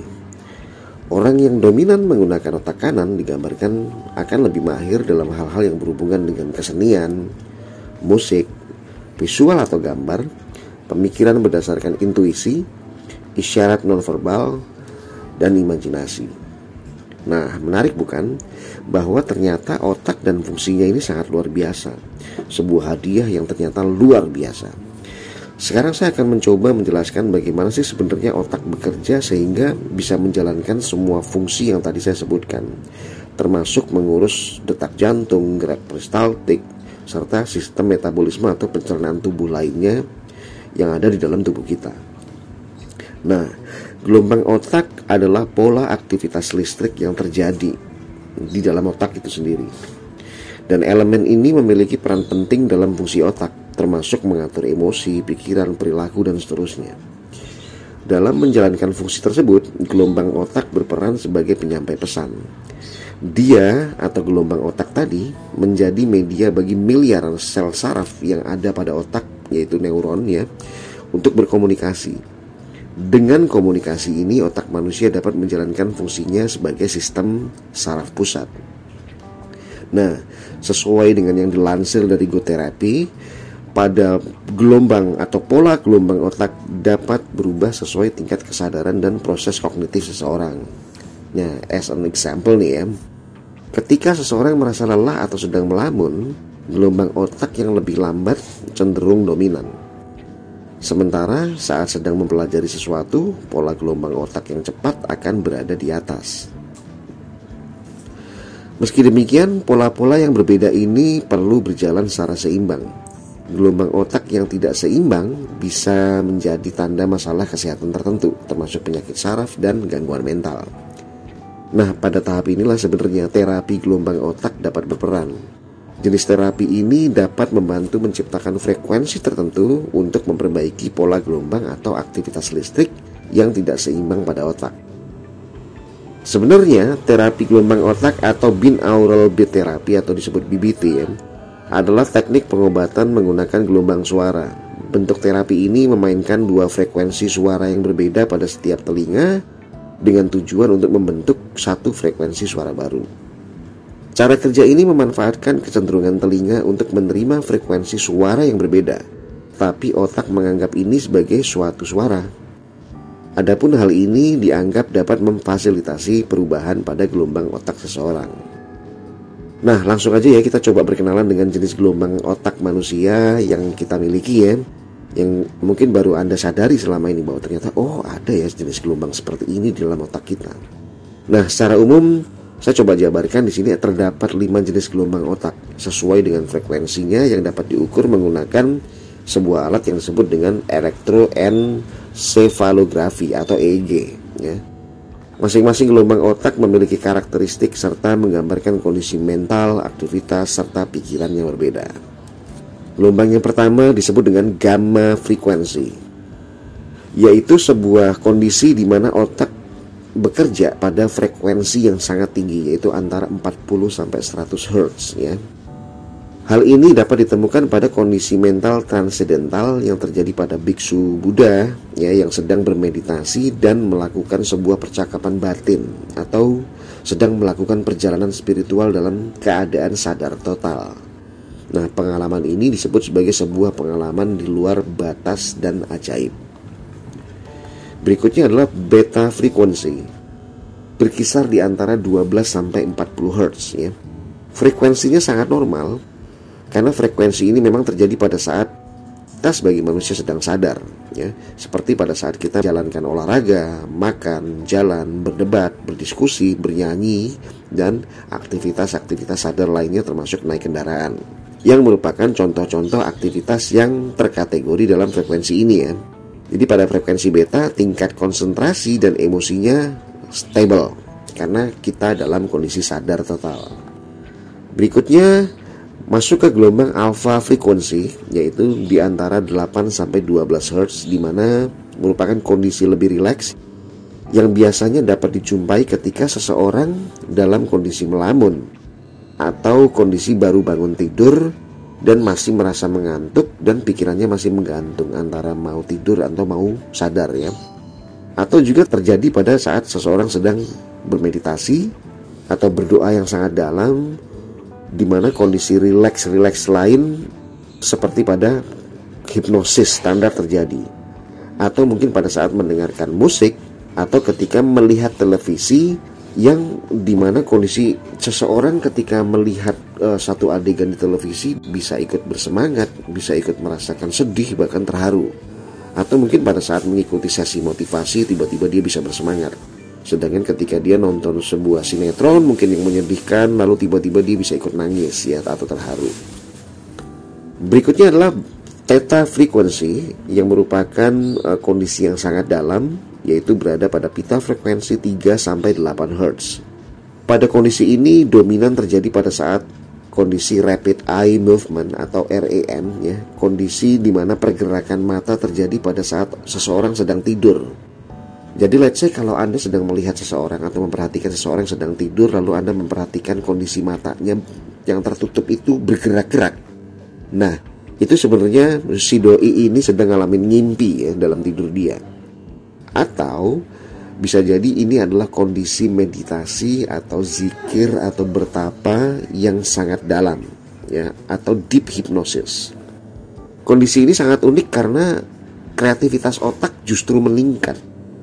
Orang yang dominan menggunakan otak kanan digambarkan akan lebih mahir dalam hal-hal yang berhubungan dengan kesenian, musik, visual atau gambar, pemikiran berdasarkan intuisi, isyarat nonverbal, dan imajinasi. Nah, menarik bukan? Bahwa ternyata otak dan fungsinya ini sangat luar biasa. Sebuah hadiah yang ternyata luar biasa. Sekarang saya akan mencoba menjelaskan bagaimana sih sebenarnya otak bekerja sehingga bisa menjalankan semua fungsi yang tadi saya sebutkan. Termasuk mengurus detak jantung, gerak peristaltik, serta sistem metabolisme atau pencernaan tubuh lainnya yang ada di dalam tubuh kita. Nah, gelombang otak adalah pola aktivitas listrik yang terjadi di dalam otak itu sendiri. Dan elemen ini memiliki peran penting dalam fungsi otak, termasuk mengatur emosi, pikiran, perilaku, dan seterusnya. Dalam menjalankan fungsi tersebut, gelombang otak berperan sebagai penyampai pesan. Dia atau gelombang otak tadi menjadi media bagi miliaran sel saraf yang ada pada otak yaitu neuron ya untuk berkomunikasi. Dengan komunikasi ini otak manusia dapat menjalankan fungsinya sebagai sistem saraf pusat. Nah, sesuai dengan yang dilansir dari Go Therapy, pada gelombang atau pola gelombang otak dapat berubah sesuai tingkat kesadaran dan proses kognitif seseorang. Nah, as an example nih ya, ketika seseorang merasa lelah atau sedang melamun, gelombang otak yang lebih lambat cenderung dominan. Sementara saat sedang mempelajari sesuatu, pola gelombang otak yang cepat akan berada di atas. Meski demikian, pola-pola yang berbeda ini perlu berjalan secara seimbang. Gelombang otak yang tidak seimbang bisa menjadi tanda masalah kesehatan tertentu, termasuk penyakit saraf dan gangguan mental. Nah, pada tahap inilah sebenarnya terapi gelombang otak dapat berperan. Jenis terapi ini dapat membantu menciptakan frekuensi tertentu untuk memperbaiki pola gelombang atau aktivitas listrik yang tidak seimbang pada otak. Sebenarnya, terapi gelombang otak atau binaural beat therapy atau disebut BBT ya, adalah teknik pengobatan menggunakan gelombang suara. Bentuk terapi ini memainkan dua frekuensi suara yang berbeda pada setiap telinga dengan tujuan untuk membentuk satu frekuensi suara baru. Cara kerja ini memanfaatkan kecenderungan telinga untuk menerima frekuensi suara yang berbeda, tapi otak menganggap ini sebagai suatu suara. Adapun hal ini dianggap dapat memfasilitasi perubahan pada gelombang otak seseorang. Nah, langsung aja ya kita coba berkenalan dengan jenis gelombang otak manusia yang kita miliki ya yang mungkin baru Anda sadari selama ini bahwa ternyata oh ada ya jenis gelombang seperti ini di dalam otak kita. Nah, secara umum saya coba jabarkan di sini terdapat lima jenis gelombang otak sesuai dengan frekuensinya yang dapat diukur menggunakan sebuah alat yang disebut dengan elektroencephalografi atau EEG ya. Masing-masing gelombang otak memiliki karakteristik serta menggambarkan kondisi mental, aktivitas, serta pikiran yang berbeda. Gelombang yang pertama disebut dengan gamma frekuensi, yaitu sebuah kondisi di mana otak bekerja pada frekuensi yang sangat tinggi yaitu antara 40 sampai 100 Hz ya. Hal ini dapat ditemukan pada kondisi mental transendental yang terjadi pada biksu Buddha ya yang sedang bermeditasi dan melakukan sebuah percakapan batin atau sedang melakukan perjalanan spiritual dalam keadaan sadar total. Nah, pengalaman ini disebut sebagai sebuah pengalaman di luar batas dan ajaib. Berikutnya adalah beta frekuensi. Berkisar di antara 12 sampai 40 Hz ya. Frekuensinya sangat normal karena frekuensi ini memang terjadi pada saat kita sebagai manusia sedang sadar ya seperti pada saat kita jalankan olahraga makan jalan berdebat berdiskusi bernyanyi dan aktivitas-aktivitas sadar lainnya termasuk naik kendaraan yang merupakan contoh-contoh aktivitas yang terkategori dalam frekuensi ini ya jadi pada frekuensi beta tingkat konsentrasi dan emosinya stable. Karena kita dalam kondisi sadar total. Berikutnya masuk ke gelombang alpha frekuensi yaitu di antara 8 sampai 12 Hz di mana merupakan kondisi lebih rileks yang biasanya dapat dijumpai ketika seseorang dalam kondisi melamun atau kondisi baru bangun tidur dan masih merasa mengantuk dan pikirannya masih menggantung antara mau tidur atau mau sadar ya. Atau juga terjadi pada saat seseorang sedang bermeditasi atau berdoa yang sangat dalam di mana kondisi rileks-rileks lain seperti pada hipnosis standar terjadi atau mungkin pada saat mendengarkan musik atau ketika melihat televisi yang di mana kondisi seseorang ketika melihat uh, satu adegan di televisi bisa ikut bersemangat, bisa ikut merasakan sedih bahkan terharu atau mungkin pada saat mengikuti sesi motivasi tiba-tiba dia bisa bersemangat Sedangkan ketika dia nonton sebuah sinetron mungkin yang menyedihkan lalu tiba-tiba dia bisa ikut nangis ya atau terharu. Berikutnya adalah theta frekuensi yang merupakan uh, kondisi yang sangat dalam yaitu berada pada pita frekuensi 3 sampai 8 Hz. Pada kondisi ini dominan terjadi pada saat kondisi rapid eye movement atau REM ya, kondisi di mana pergerakan mata terjadi pada saat seseorang sedang tidur jadi let's say kalau Anda sedang melihat seseorang atau memperhatikan seseorang sedang tidur lalu Anda memperhatikan kondisi matanya yang tertutup itu bergerak-gerak. Nah, itu sebenarnya si doi ini sedang ngalamin ngimpi ya dalam tidur dia. Atau bisa jadi ini adalah kondisi meditasi atau zikir atau bertapa yang sangat dalam ya atau deep hypnosis. Kondisi ini sangat unik karena kreativitas otak justru meningkat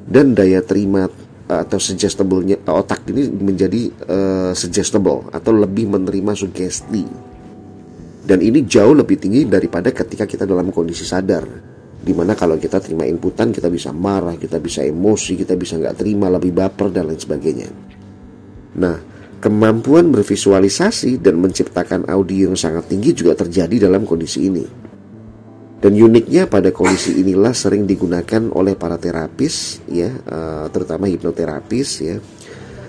dan daya terima eh, atau suggestible otak ini menjadi uh, suggestible atau lebih menerima sugesti dan ini jauh lebih tinggi daripada ketika kita dalam kondisi sadar. Di mana kalau kita terima inputan kita bisa marah kita bisa emosi kita bisa nggak terima lebih baper dan lain sebagainya. Nah kemampuan bervisualisasi dan menciptakan audio yang sangat tinggi juga terjadi dalam kondisi ini. Dan uniknya pada kondisi inilah sering digunakan oleh para terapis ya, uh, terutama hipnoterapis ya,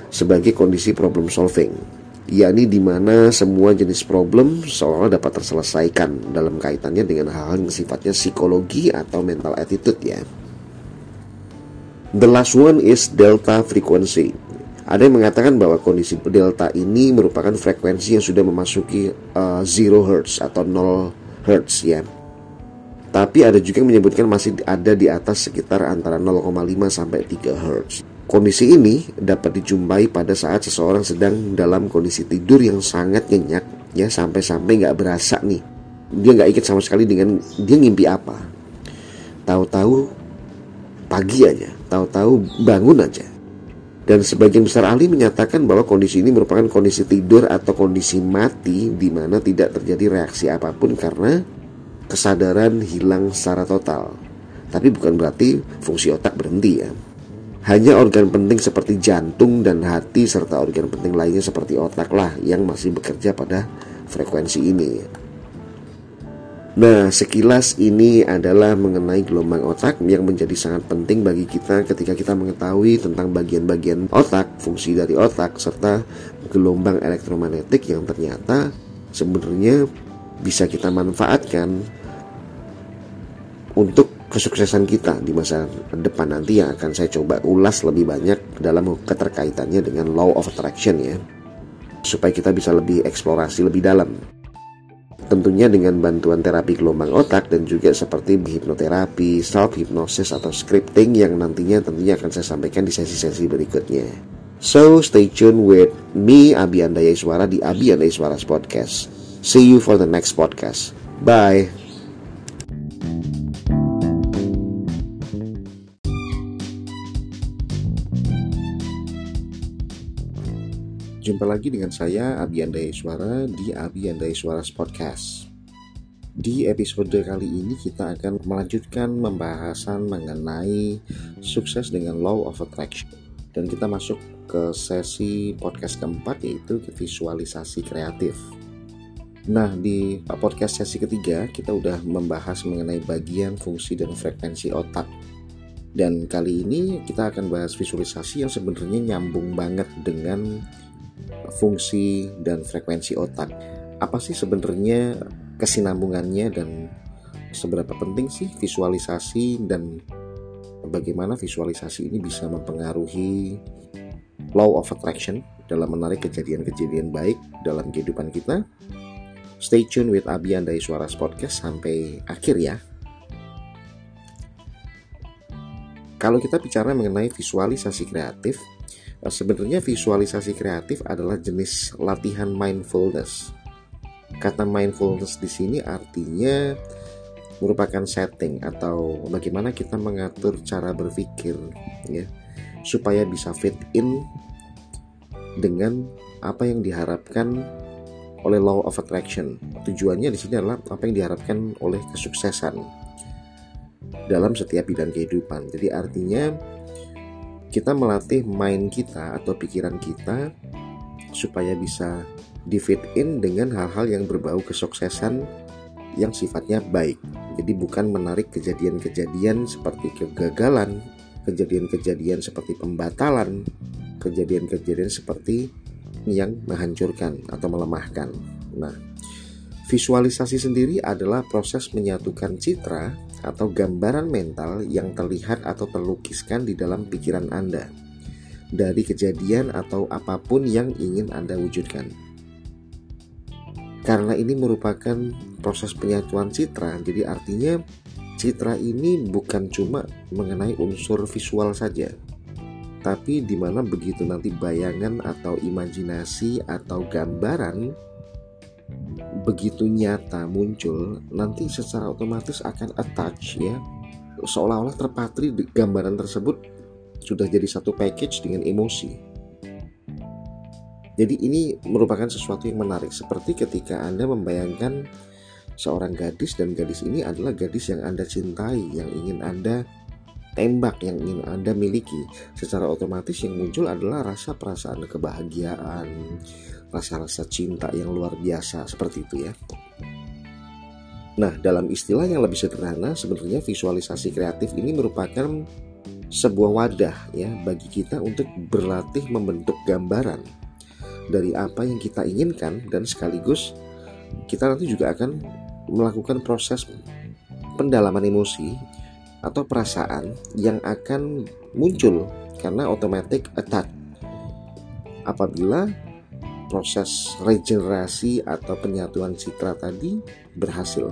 sebagai kondisi problem solving, yakni di mana semua jenis problem seolah dapat terselesaikan dalam kaitannya dengan hal-hal yang sifatnya psikologi atau mental attitude ya. The last one is delta frequency. Ada yang mengatakan bahwa kondisi delta ini merupakan frekuensi yang sudah memasuki uh, zero hertz atau 0 hertz ya tapi ada juga yang menyebutkan masih ada di atas sekitar antara 0,5 sampai 3 Hz. Kondisi ini dapat dijumpai pada saat seseorang sedang dalam kondisi tidur yang sangat nyenyak ya sampai-sampai nggak berasa nih dia nggak ikut sama sekali dengan dia ngimpi apa tahu-tahu pagi aja tahu-tahu bangun aja dan sebagian besar ahli menyatakan bahwa kondisi ini merupakan kondisi tidur atau kondisi mati di mana tidak terjadi reaksi apa pun karena kesadaran hilang secara total. Tapi bukan berarti fungsi otak berhenti ya. Hanya organ penting seperti jantung dan hati serta organ penting lainnya seperti otak lah yang masih bekerja pada frekuensi ini. Nah, sekilas ini adalah mengenai gelombang otak yang menjadi sangat penting bagi kita ketika kita mengetahui tentang bagian-bagian otak, fungsi dari otak, serta gelombang elektromagnetik yang ternyata sebenarnya bisa kita manfaatkan untuk kesuksesan kita di masa depan nanti yang akan saya coba ulas lebih banyak dalam keterkaitannya dengan law of attraction ya supaya kita bisa lebih eksplorasi lebih dalam tentunya dengan bantuan terapi gelombang otak dan juga seperti hipnoterapi, self hypnosis atau scripting yang nantinya tentunya akan saya sampaikan di sesi-sesi berikutnya. So stay tuned with me Abi Andaya Suara di Abi Andaya Suara Podcast. See you for the next podcast. Bye. Jumpa lagi dengan saya Abi Andai Suara di Abi Andai Suara Podcast. Di episode kali ini kita akan melanjutkan pembahasan mengenai sukses dengan Law of Attraction. Dan kita masuk ke sesi podcast keempat yaitu visualisasi kreatif. Nah, di podcast sesi ketiga kita udah membahas mengenai bagian fungsi dan frekuensi otak. Dan kali ini kita akan bahas visualisasi yang sebenarnya nyambung banget dengan fungsi dan frekuensi otak. Apa sih sebenarnya kesinambungannya dan seberapa penting sih visualisasi dan bagaimana visualisasi ini bisa mempengaruhi law of attraction dalam menarik kejadian-kejadian baik dalam kehidupan kita. Stay tune with Abi Andai Suara Podcast sampai akhir ya. Kalau kita bicara mengenai visualisasi kreatif, sebenarnya visualisasi kreatif adalah jenis latihan mindfulness. Kata mindfulness di sini artinya merupakan setting atau bagaimana kita mengatur cara berpikir ya supaya bisa fit in dengan apa yang diharapkan oleh law of attraction. Tujuannya di sini adalah apa yang diharapkan oleh kesuksesan dalam setiap bidang kehidupan. Jadi artinya kita melatih mind kita atau pikiran kita supaya bisa di fit in dengan hal-hal yang berbau kesuksesan yang sifatnya baik. Jadi bukan menarik kejadian-kejadian seperti kegagalan, kejadian-kejadian seperti pembatalan, kejadian-kejadian seperti yang menghancurkan atau melemahkan. Nah, visualisasi sendiri adalah proses menyatukan citra atau gambaran mental yang terlihat atau terlukiskan di dalam pikiran Anda dari kejadian atau apa pun yang ingin Anda wujudkan. Karena ini merupakan proses penyatuan citra, jadi artinya citra ini bukan cuma mengenai unsur visual saja, tapi di mana begitu nanti bayangan atau imajinasi atau gambaran begitu nyata muncul nanti secara otomatis akan attach ya. Seolah-olah terpatri gambaran tersebut sudah jadi satu package dengan emosi. Jadi ini merupakan sesuatu yang menarik seperti ketika Anda membayangkan seorang gadis dan gadis ini adalah gadis yang Anda cintai yang ingin Anda tembak yang ingin Anda miliki, secara otomatis yang muncul adalah rasa perasaan kebahagiaan, rasa-rasa cinta yang luar biasa seperti itu ya. Nah, dalam istilah yang lebih sederhana, sebenarnya visualisasi kreatif ini merupakan sebuah wadah ya bagi kita untuk berlatih membentuk gambaran dari apa yang kita inginkan dan sekaligus kita nanti juga akan melakukan proses pendalaman emosi atau perasaan yang akan muncul karena automatic attack apabila proses regenerasi atau penyatuan citra tadi berhasil.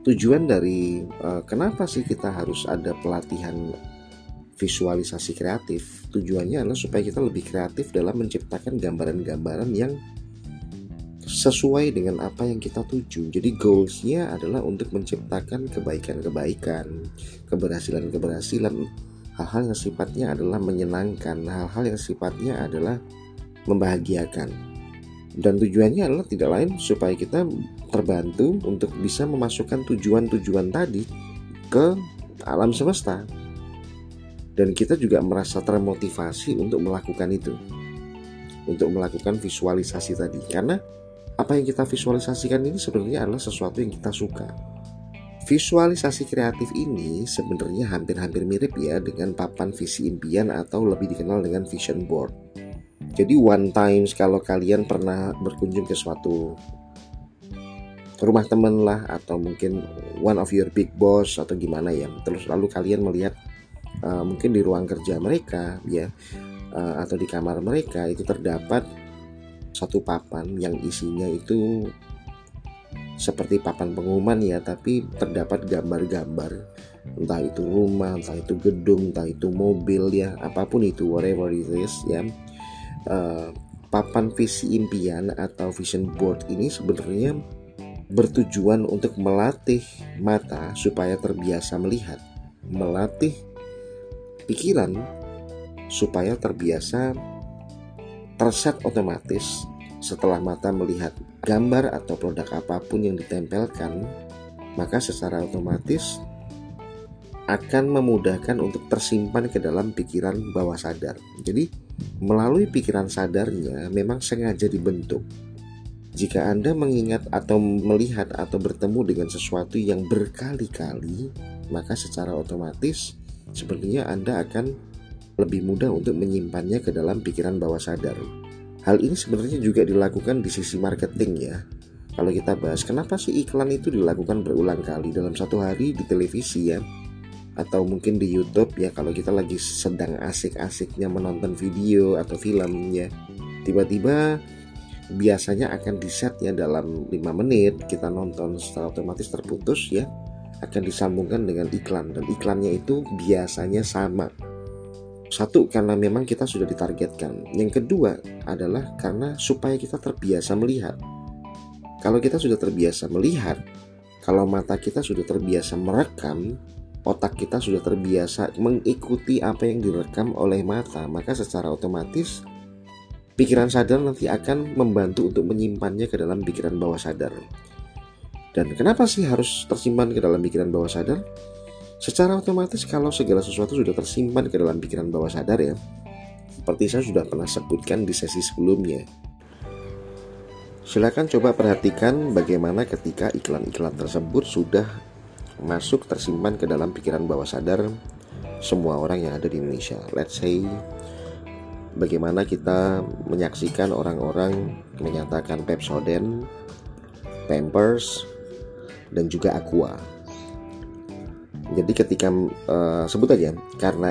Tujuan dari uh, kenapa sih kita harus ada pelatihan visualisasi kreatif? Tujuannya adalah supaya kita lebih kreatif dalam menciptakan gambaran-gambaran yang sesuai dengan apa yang kita tuju. Jadi goalsnya adalah untuk menciptakan kebaikan-kebaikan, keberhasilan-keberhasilan, hal-hal yang sifatnya adalah menyenangkan, hal-hal yang sifatnya adalah membahagiakan. Dan tujuannya adalah tidak lain supaya kita terbantu untuk bisa memasukkan tujuan-tujuan tadi ke alam semesta. Dan kita juga merasa termotivasi untuk melakukan itu. Untuk melakukan visualisasi tadi. Karena apa yang kita visualisasikan ini sebenarnya adalah sesuatu yang kita suka. Visualisasi kreatif ini sebenarnya hampir-hampir mirip ya dengan papan visi impian atau lebih dikenal dengan vision board. Jadi one times kalau kalian pernah berkunjung ke suatu rumah teman lah atau mungkin one of your big boss atau gimana ya terus lalu kalian melihat uh, mungkin di ruang kerja mereka ya uh, atau di kamar mereka itu terdapat satu papan yang isinya itu seperti papan pengumuman ya tapi terdapat gambar-gambar entah itu rumah, entah itu gedung, entah itu mobil ya, apa pun itu whatever it is ya. Uh, papan visi impian atau vision board ini sebenarnya bertujuan untuk melatih mata supaya terbiasa melihat, melatih pikiran supaya terbiasa terset otomatis setelah mata melihat gambar atau produk apa pun yang ditempelkan, maka secara otomatis akan memudahkan untuk tersimpan ke dalam pikiran bawah sadar. Jadi, melalui pikiran sadarnya memang sengaja dibentuk. Jika Anda mengingat atau melihat atau bertemu dengan sesuatu yang berkali-kali, maka secara otomatis sepertinya Anda akan lebih mudah untuk menyimpannya ke dalam pikiran bawah sadar. Hal ini sebenarnya juga dilakukan di sisi marketing ya. Kalau kita bahas kenapa sih iklan itu dilakukan berulang kali dalam satu hari di televisi ya atau mungkin di YouTube ya kalau kita lagi sedang asik-asiknya menonton video atau film ya tiba-tiba biasanya akan di set ya dalam 5 menit kita nonton secara otomatis terputus ya akan disambungkan dengan iklan. Dan iklannya itu biasanya sama. Satu karena memang kita sudah ditargetkan. Yang kedua adalah karena supaya kita terbiasa melihat. Kalau kita sudah terbiasa melihat kalau mata kita sudah terbiasa merekam otak kita sudah terbiasa mengikuti apa yang direkam oleh mata, maka secara otomatis pikiran sadar nanti akan membantu untuk menyimpannya ke dalam pikiran bawah sadar. Dan kenapa sih harus tersimpan ke dalam pikiran bawah sadar? Secara otomatis kalau segala sesuatu sudah tersimpan ke dalam pikiran bawah sadar ya, seperti saya sudah pernah sebutkan di sesi sebelumnya. Silakan coba perhatikan bagaimana ketika iklan-iklan tersebut sudah masuk tersimpan ke dalam pikiran bawah sadar semua orang yang ada di Indonesia. Let's say bagaimana kita menyaksikan orang-orang menyatakan Pepsodent, Pampers, dan juga Aqua. Jadi ketika uh, sebut aja karena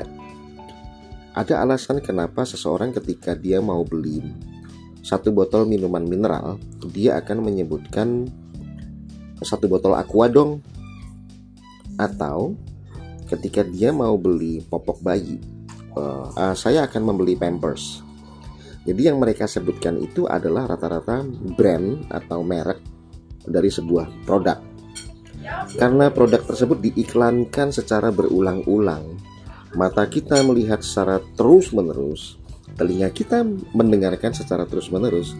ada alasan kenapa seseorang ketika dia mau beli satu botol minuman mineral, dia akan menyebutkan satu botol aqua dong atau ketika dia mau beli popok bayi uh, uh, saya akan membeli pampers. Jadi yang mereka sebutkan itu adalah rata-rata brand atau merek dari sebuah produk. Karena produk tersebut diiklankan secara berulang-ulang mata kita melihat secara terus-menerus telinga kita mendengarkan secara terus-menerus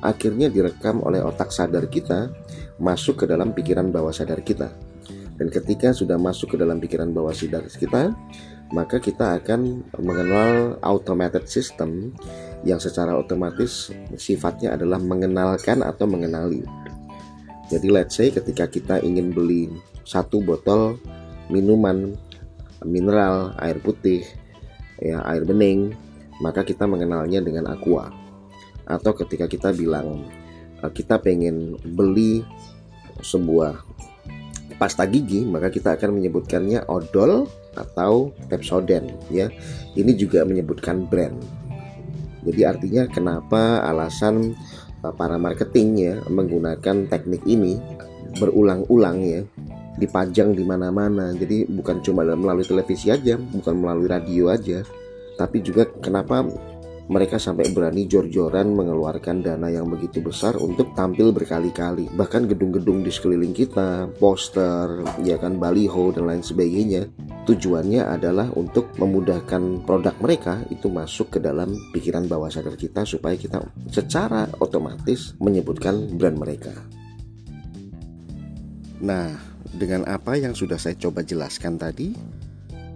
akhirnya direkam oleh otak sadar kita masuk ke dalam pikiran bawah sadar kita dan ketika sudah masuk ke dalam pikiran bawah sadar kita, maka kita akan mengenal automated system yang secara otomatis sifatnya adalah mengenalkan atau mengenali. Jadi let's say ketika kita ingin beli satu botol minuman mineral air putih ya air bening maka kita mengenalnya dengan aqua atau ketika kita bilang eh, kita pengen beli sebuah pasta gigi maka kita akan menyebutkannya odol atau Pepsodent ya. Ini juga menyebutkan brand. Jadi artinya kenapa alasan uh, para marketing ya menggunakan teknik ini berulang-ulang ya dipajang di mana-mana. Jadi bukan cuma melalui televisi aja, bukan melalui radio aja, tapi juga kenapa mereka sampai berani jor-joran mengeluarkan dana yang begitu besar untuk tampil berkali-kali. Bahkan gedung-gedung di sekeliling kita, poster, ya kan baliho dan lain sebagainya. Tujuannya adalah untuk memudahkan produk mereka itu masuk ke dalam pikiran bawah sadar kita supaya kita secara otomatis menyebutkan brand mereka. Nah, dengan apa yang sudah saya coba jelaskan tadi,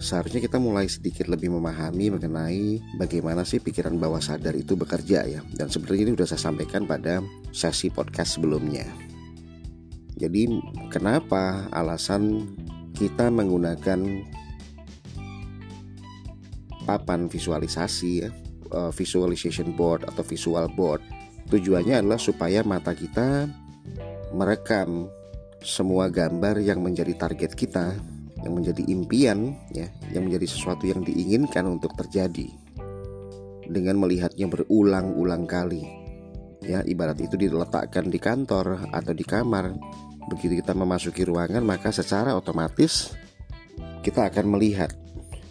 seharusnya kita mulai sedikit lebih memahami mengenai bagaimana sih pikiran bawah sadar itu bekerja ya. Dan sebenarnya ini sudah saya sampaikan pada sesi podcast sebelumnya. Jadi kenapa alasan kita menggunakan papan visualisasi ya, eh, visualization board atau visual board. Tujuannya adalah supaya mata kita merekam semua gambar yang menjadi target kita yang menjadi impian ya yang menjadi sesuatu yang diinginkan untuk terjadi. Dengan melihatnya berulang-ulang kali ya ibarat itu diletakkan di kantor atau di kamar. Begitu kita memasuki ruangan maka secara otomatis kita akan melihat.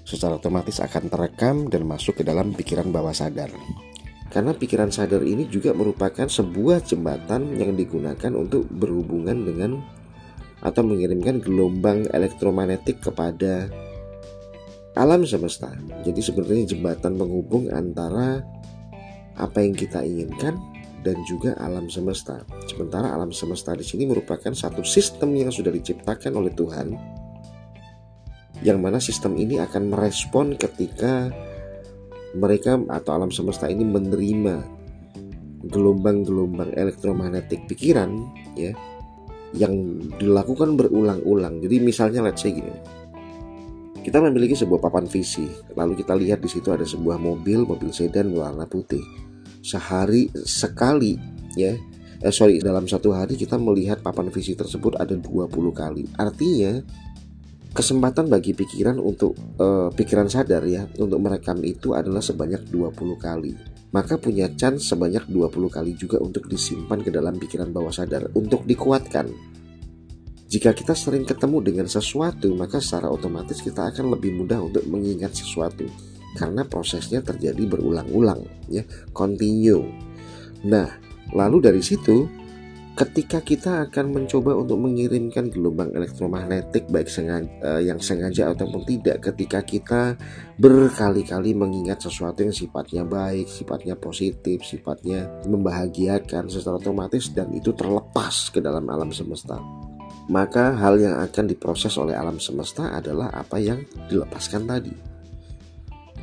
Secara otomatis akan terekam dan masuk ke dalam pikiran bawah sadar. Karena pikiran sadar ini juga merupakan sebuah jembatan yang digunakan untuk berhubungan dengan atau mengirimkan gelombang elektromagnetik kepada alam semesta. Jadi sebenarnya jembatan penghubung antara apa yang kita inginkan dan juga alam semesta. Sementara alam semesta di sini merupakan satu sistem yang sudah diciptakan oleh Tuhan yang mana sistem ini akan merespon ketika mereka atau alam semesta ini menerima gelombang-gelombang elektromagnetik pikiran ya yang dilakukan berulang-ulang. Jadi misalnya let's say gini. Kita memiliki sebuah papan visi, lalu kita lihat di situ ada sebuah mobil, mobil sedan warna putih. Sehari sekali ya. Eh, sorry, dalam satu hari kita melihat papan visi tersebut ada 20 kali. Artinya kesempatan bagi pikiran untuk uh, pikiran sadar ya untuk merekam itu adalah sebanyak 20 kali. Maka punya chance sebanyak 20 kali juga untuk disimpan ke dalam pikiran bawah sadar untuk dikuatkan. Jika kita sering ketemu dengan sesuatu, maka secara otomatis kita akan lebih mudah untuk mengingat sesuatu karena prosesnya terjadi berulang-ulang ya, continue. Nah, lalu dari situ ketika kita akan mencoba untuk mengirimkan gelombang elektromagnetik baik sengaja, uh, yang sengaja ataupun tidak ketika kita berkali-kali mengingat sesuatu yang sifatnya baik, sifatnya positif, sifatnya membahagiakan secara otomatis dan itu terlepas ke dalam alam semesta. Maka hal yang akan diproses oleh alam semesta adalah apa yang dilepaskan tadi.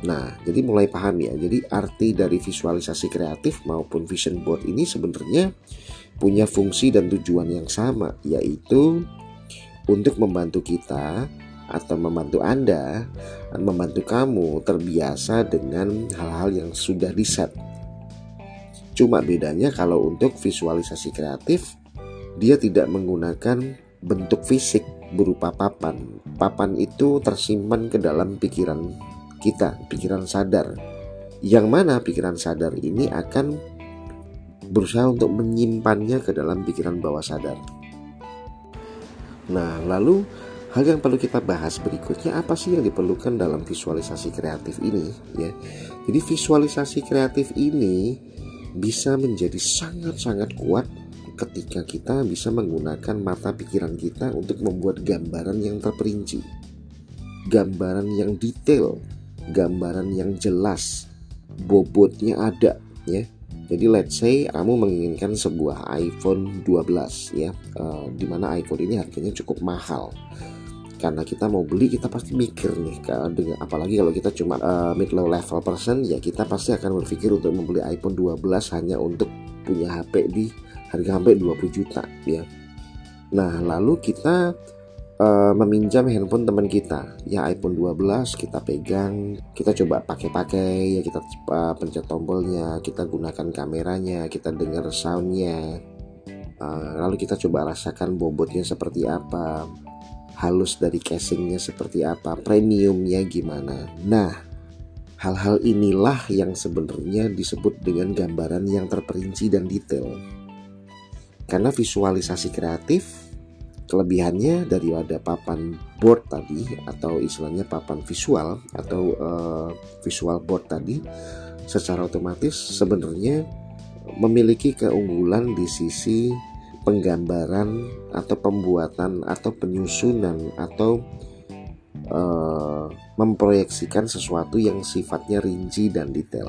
Nah, jadi mulai paham ya. Jadi arti dari visualisasi kreatif maupun vision board ini sebenarnya punya fungsi dan tujuan yang sama, yaitu untuk membantu kita atau membantu Anda, membantu kamu terbiasa dengan hal-hal yang sudah diset. Cuma bedanya kalau untuk visualisasi kreatif, dia tidak menggunakan bentuk fisik berupa papan. Papan itu tersimpan ke dalam pikiran kita, pikiran sadar. Yang mana pikiran sadar ini akan berusaha untuk menyimpannya ke dalam pikiran bawah sadar. Nah, lalu hal yang perlu kita bahas berikutnya apa sih yang diperlukan dalam visualisasi kreatif ini ya. Jadi visualisasi kreatif ini bisa menjadi sangat-sangat kuat ketika kita bisa menggunakan mata pikiran kita untuk membuat gambaran yang terperinci. Gambaran yang detail, gambaran yang jelas, bobotnya ada ya jadi let's say kamu menginginkan sebuah iPhone 12 ya, uh, di mana iPhone ini harganya cukup mahal. Karena kita mau beli kita pasti mikir nih, dengan apalagi kalau kita cuma uh, mid low level person ya kita pasti akan berpikir untuk membeli iPhone 12 hanya untuk punya HP di harga sampai 20 juta ya. Nah lalu kita uh, meminjam handphone teman kita. Ya iPhone 12 kita pegang kita coba pakai-pakai ya kita uh, pencet tombolnya kita gunakan kameranya kita dengar soundnya. Uh, lalu kita coba rasakan bobotnya seperti apa halus dari casingnya seperti apa premiumnya gimana. Nah hal-hal inilah yang sebenarnya disebut dengan gambaran yang terperinci dan detail. Karena visualisasi kreatif kelebihannya dari ada papan board tadi atau istilahnya papan visual atau uh, visual board tadi secara otomatis sebenarnya memiliki keunggulan di sisi penggambaran atau pembuatan atau penyusunan atau uh, memproyeksikan sesuatu yang sifatnya rinci dan detail.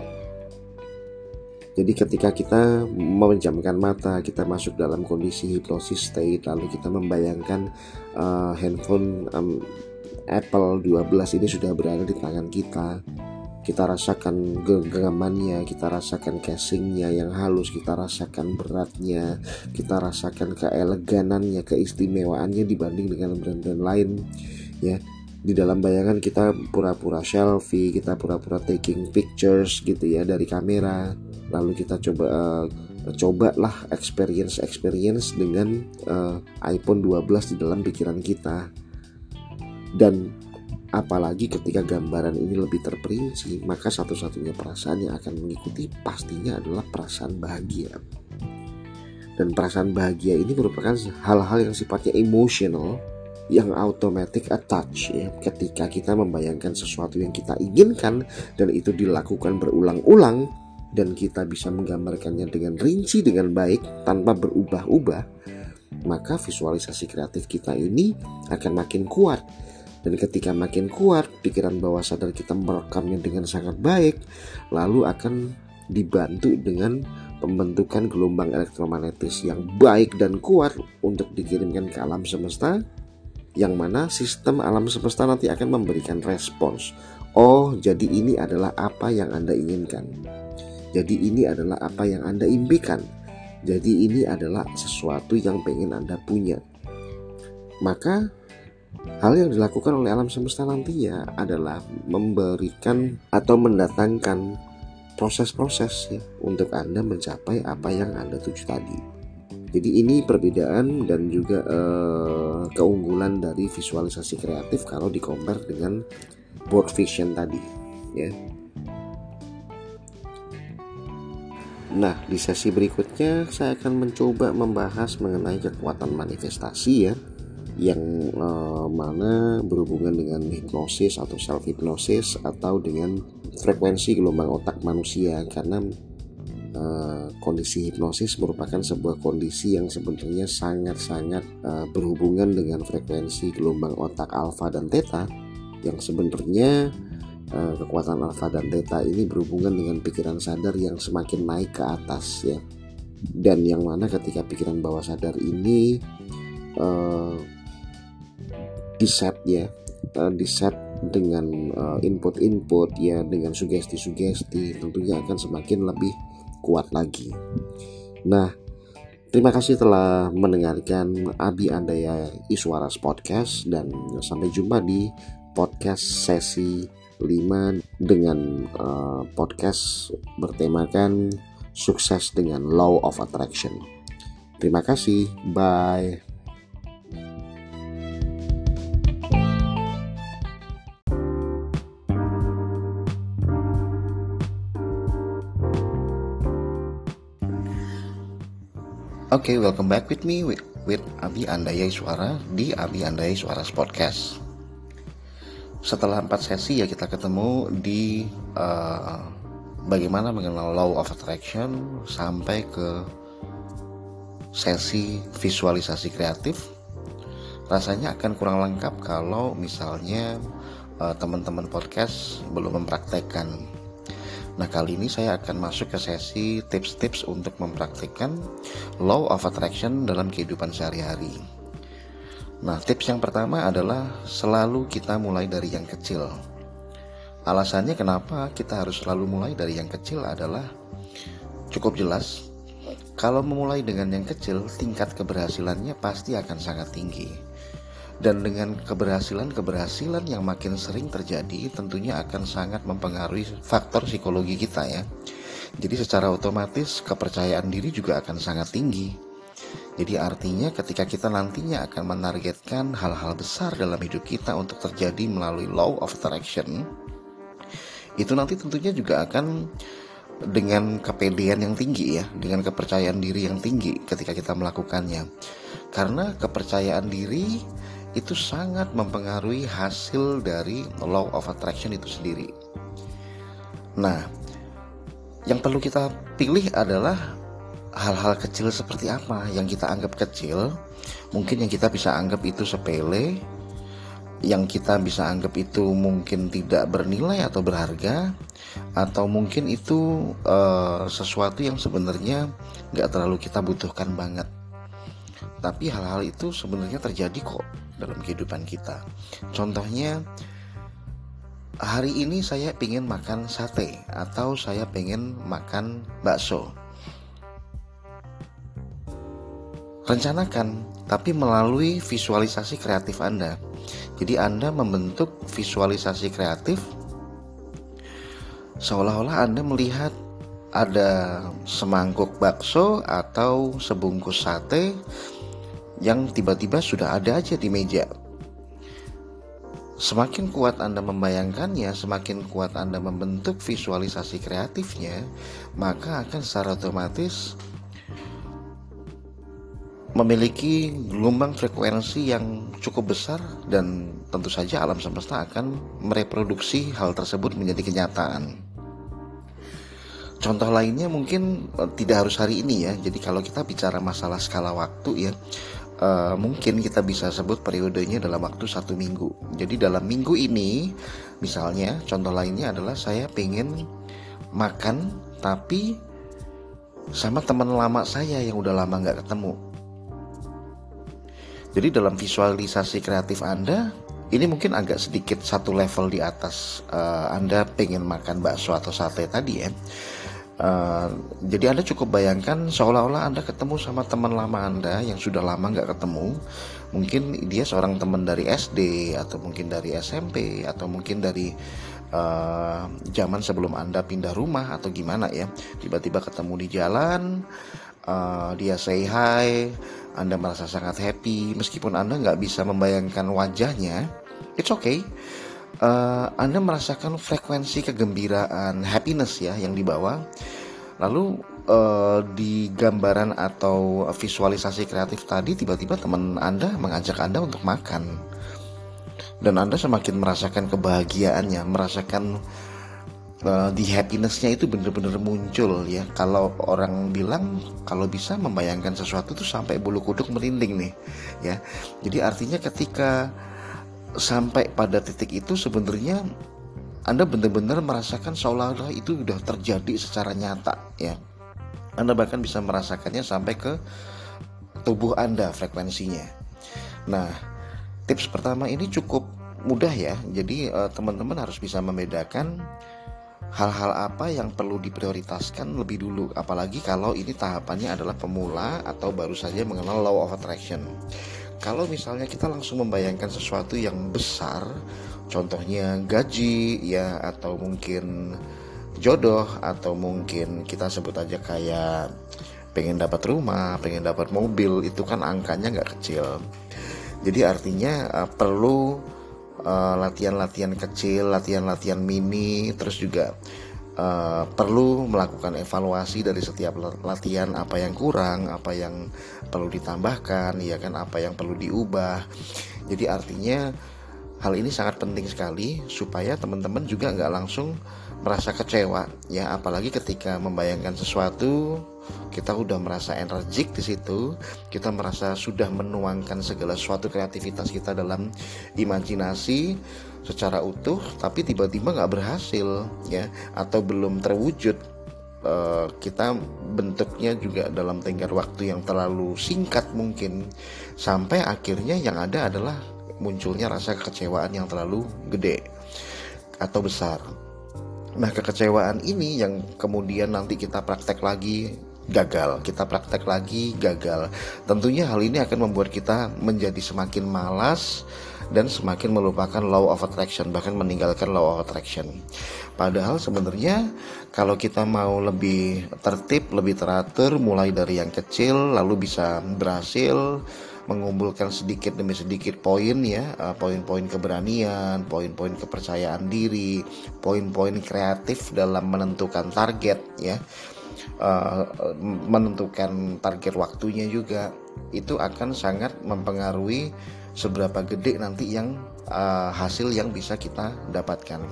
Jadi ketika kita memejamkan mata, kita masuk dalam kondisi hipnosis state, lalu kita membayangkan uh, handphone um, Apple 12 ini sudah berada di tangan kita. Kita rasakan genggamannya, kita rasakan casingnya yang halus, kita rasakan beratnya, kita rasakan keeleganannya, keistimewaannya dibanding dengan brand-brand lain. Ya, di dalam bayangan kita pura-pura selfie, kita pura-pura taking pictures gitu ya dari kamera lalu kita coba uh, cobalah experience experience dengan uh, iPhone 12 di dalam pikiran kita. Dan apalagi ketika gambaran ini lebih terperinci maka satu-satunya perasaan yang akan mengikuti pastinya adalah perasaan bahagia. Dan perasaan bahagia ini merupakan hal-hal yang sifatnya emosional yang automatic attach ya. Ketika kita membayangkan sesuatu yang kita inginkan dan itu dilakukan berulang-ulang dan kita bisa menggambarkannya dengan rinci dengan baik tanpa berubah-ubah maka visualisasi kreatif kita ini akan makin kuat dan ketika makin kuat pikiran bawah sadar kita merekamnya dengan sangat baik lalu akan dibantu dengan pembentukan gelombang elektromagnetis yang baik dan kuat untuk dikirimkan ke alam semesta yang mana sistem alam semesta nanti akan memberikan respons. Oh, jadi ini adalah apa yang Anda inginkan. Jadi ini adalah apa yang Anda impikan. Jadi ini adalah sesuatu yang pengen Anda punya. Maka hal yang dilakukan oleh alam semesta nantinya adalah memberikan atau mendatangkan proses-proses ya untuk Anda mencapai apa yang Anda tuju tadi. Jadi ini perbedaan dan juga uh, keunggulan dari visualisasi kreatif kalau di compare dengan board vision tadi, ya. Nah, di sesi berikutnya saya akan mencoba membahas mengenai kekuatan manifestasi ya yang uh, mana berhubungan dengan hipnosis atau self hipnosis atau dengan frekuensi gelombang otak manusia. Karena Eh, kondisi hipnosis merupakan sebuah kondisi yang sebenarnya sangat-sangat uh, berhubungan dengan frekuensi gelombang otak alfa dan theta yang sebenarnya kekuatan alfa dan theta ini berhubungan dengan pikiran sadar yang semakin naik ke atas ya dan yang mana ketika pikiran bawah sadar ini uh, diset ya uh, diset dengan input-input uh, ya dengan sugesti-sugesti tentunya akan semakin lebih kuat lagi. Nah, terima kasih telah mendengarkan Abi Andaya Iswaras Podcast dan sampai jumpa di podcast sesi 5 dengan uh, podcast bertemakan sukses dengan Law of Attraction. Terima kasih, bye. Oke, okay, welcome back with me with, with Abi Andaya Suara di Abi Andaya Suara Podcast. Setelah empat sesi ya kita ketemu di uh, bagaimana mengenal Law of Attraction sampai ke sesi visualisasi kreatif. Rasanya akan kurang lengkap kalau misalnya uh, teman-teman podcast belum mempraktekkan Nah, kali ini saya akan masuk ke sesi tips-tips untuk mempraktikkan law of attraction dalam kehidupan sehari-hari. Nah, tips yang pertama adalah selalu kita mulai dari yang kecil. Alasannya kenapa kita harus selalu mulai dari yang kecil adalah cukup jelas. Kalau memulai dengan yang kecil, tingkat keberhasilannya pasti akan sangat tinggi dan dengan keberhasilan-keberhasilan yang makin sering terjadi tentunya akan sangat mempengaruhi faktor psikologi kita ya. Jadi secara otomatis kepercayaan diri juga akan sangat tinggi. Jadi artinya ketika kita nantinya akan menargetkan hal-hal besar dalam hidup kita untuk terjadi melalui law of attraction, itu nanti tentunya juga akan dengan kepedean yang tinggi ya, dengan kepercayaan diri yang tinggi ketika kita melakukannya. Karena kepercayaan diri itu sangat mempengaruhi hasil dari law of attraction itu sendiri. Nah, yang perlu kita pilih adalah hal-hal kecil seperti apa yang kita anggap kecil, mungkin yang kita bisa anggap itu sepele, yang kita bisa anggap itu mungkin tidak bernilai atau berharga, atau mungkin itu uh, sesuatu yang sebenarnya nggak terlalu kita butuhkan banget. Tapi hal-hal itu sebenarnya terjadi kok dalam kehidupan kita. Contohnya hari ini saya ingin makan sate atau saya pengen makan bakso. Rencanakan, tapi melalui visualisasi kreatif Anda. Jadi Anda membentuk visualisasi kreatif seolah-olah Anda melihat ada semangkuk bakso atau sebungkus sate yang tiba-tiba sudah ada aja di meja. Semakin kuat Anda membayangkannya, semakin kuat Anda membentuk visualisasi kreatifnya, maka akan secara otomatis memiliki gelombang frekuensi yang cukup besar dan tentu saja alam semesta akan mereproduksi hal tersebut menjadi kenyataan. Contoh lainnya mungkin eh, tidak harus hari ini ya. Jadi kalau kita bicara masalah skala waktu ya, uh, mungkin kita bisa sebut periodenya dalam waktu satu minggu. Jadi dalam minggu ini, misalnya contoh lainnya adalah saya pengen makan tapi sama teman lama saya yang udah lama nggak ketemu. Jadi dalam visualisasi kreatif Anda, ini mungkin agak sedikit satu level di atas uh, Anda pengen makan bakso atau sate tadi ya. Uh, jadi Anda cukup bayangkan seolah-olah Anda ketemu sama teman lama Anda yang sudah lama nggak ketemu. Mungkin dia seorang teman dari SD atau mungkin dari SMP atau mungkin dari uh, zaman sebelum Anda pindah rumah atau gimana ya. Tiba-tiba ketemu di jalan, uh, dia say hi, Anda merasa sangat happy meskipun Anda nggak bisa membayangkan wajahnya. It's okay uh, Anda merasakan frekuensi kegembiraan happiness ya yang dibawa lalu uh, di gambaran atau visualisasi kreatif tadi tiba-tiba teman Anda mengajak Anda untuk makan dan Anda semakin merasakan kebahagiaannya merasakan uh, di happinessnya itu benar-benar muncul ya kalau orang bilang kalau bisa membayangkan sesuatu tuh sampai bulu kuduk merinding nih ya jadi artinya ketika sampai pada titik itu sebenarnya anda benar-benar merasakan seolah-olah itu sudah terjadi secara nyata ya. Anda bahkan bisa merasakannya sampai ke tubuh Anda frekuensinya. Nah, tips pertama ini cukup mudah ya. Jadi eh, teman-teman harus bisa membedakan hal-hal apa yang perlu diprioritaskan lebih dulu apalagi kalau ini tahapannya adalah pemula atau baru saja mengenal law of attraction kalau misalnya kita langsung membayangkan sesuatu yang besar, contohnya gaji ya atau mungkin jodoh atau mungkin kita sebut aja kayak pengen dapat rumah, pengen dapat mobil itu kan angkanya nggak kecil. Jadi artinya uh, perlu latihan-latihan uh, kecil, latihan-latihan mini, terus juga uh, perlu melakukan evaluasi dari setiap latihan apa yang kurang, apa yang perlu ditambahkan, ya kan apa yang perlu diubah. Jadi artinya hal ini sangat penting sekali supaya teman-teman juga nggak langsung merasa kecewa ya apalagi ketika membayangkan sesuatu kita udah merasa energik di situ kita merasa sudah menuangkan segala suatu kreativitas kita dalam imajinasi secara utuh tapi tiba-tiba nggak berhasil ya atau belum terwujud uh, kita bentuknya juga dalam tenggat waktu yang terlalu singkat mungkin sampai akhirnya yang ada adalah munculnya rasa kekecewaan yang terlalu gede atau besar. Nah, kekecewaan ini yang kemudian nanti kita praktek lagi gagal, kita praktek lagi gagal. Tentunya hal ini akan membuat kita menjadi semakin malas, dan semakin melupakan law of attraction bahkan meninggalkan law of attraction. Padahal sebenarnya kalau kita mau lebih tertib, lebih teratur mulai dari yang kecil lalu bisa berhasil mengumpulkan sedikit demi sedikit poin ya, uh, poin-poin keberanian, poin-poin kepercayaan diri, poin-poin kreatif dalam menentukan target ya. Uh, menentukan target waktunya juga itu akan sangat mempengaruhi seberapa gede nanti yang uh, hasil yang bisa kita dapatkan.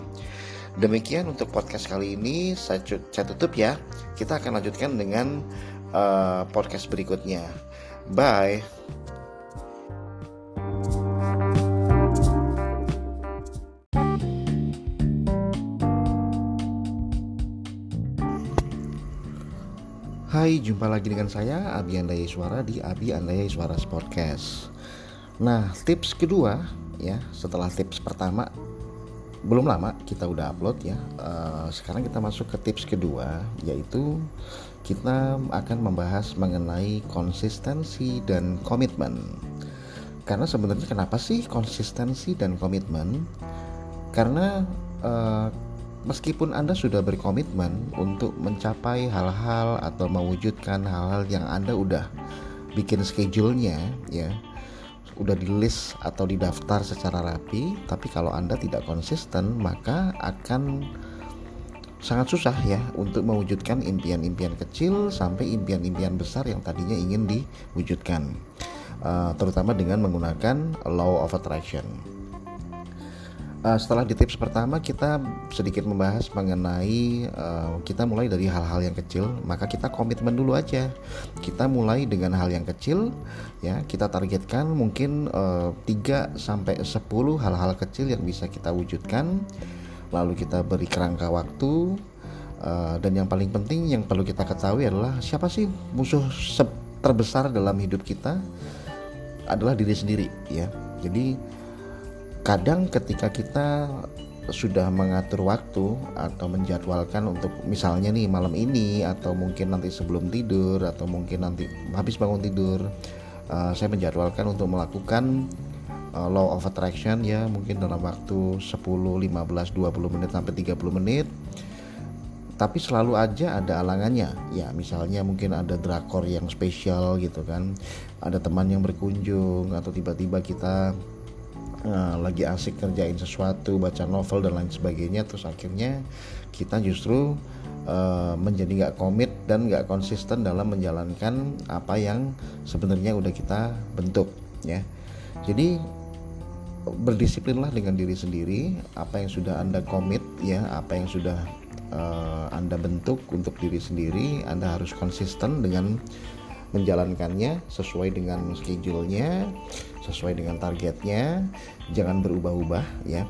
Demikian untuk podcast kali ini saya, saya tutup ya. Kita akan lanjutkan dengan uh, podcast berikutnya. Bye. Hai, jumpa lagi dengan saya Abi Andaya Suara di Abi Andaya Suara Podcast. Nah, tips kedua ya, setelah tips pertama belum lama kita udah upload ya. Uh, sekarang kita masuk ke tips kedua yaitu kita akan membahas mengenai konsistensi dan komitmen. Karena sebenarnya kenapa sih konsistensi dan komitmen? Karena uh, meskipun Anda sudah berkomitmen untuk mencapai hal-hal atau mewujudkan hal-hal yang Anda udah bikin schedule-nya ya udah di list atau didaftar secara rapi tapi kalau anda tidak konsisten maka akan sangat susah ya untuk mewujudkan impian-impian kecil sampai impian-impian besar yang tadinya ingin diwujudkan uh, terutama dengan menggunakan law of attraction. Uh, setelah di tips pertama kita sedikit membahas mengenai uh, kita mulai dari hal-hal yang kecil, maka kita komitmen dulu aja. Kita mulai dengan hal yang kecil, ya kita targetkan mungkin uh, 3 sampai 10 hal-hal kecil yang bisa kita wujudkan. Lalu kita beri kerangka waktu, Uh, dan yang paling penting yang perlu kita ketahui adalah siapa sih musuh terbesar dalam hidup kita adalah diri sendiri ya. Jadi kadang ketika kita sudah mengatur waktu atau menjadwalkan untuk misalnya nih malam ini atau mungkin nanti sebelum tidur atau mungkin nanti habis bangun tidur uh, saya menjadwalkan untuk melakukan uh, law of attraction ya mungkin dalam waktu 10, 15, 20 menit sampai 30 menit. Tapi selalu aja ada alangannya. Ya misalnya mungkin ada drakor yang spesial gitu kan. Ada teman yang berkunjung atau tiba-tiba kita uh, lagi asik kerjain sesuatu baca novel dan lain sebagainya terus akhirnya kita justru uh, menjadi nggak komit dan nggak konsisten dalam menjalankan apa yang sebenarnya udah kita bentuk ya. Jadi berdisiplinlah dengan diri sendiri apa yang sudah anda komit ya apa yang sudah uh, anda bentuk untuk diri sendiri anda harus konsisten dengan menjalankannya sesuai dengan schedule-nya, sesuai dengan targetnya, jangan berubah-ubah ya.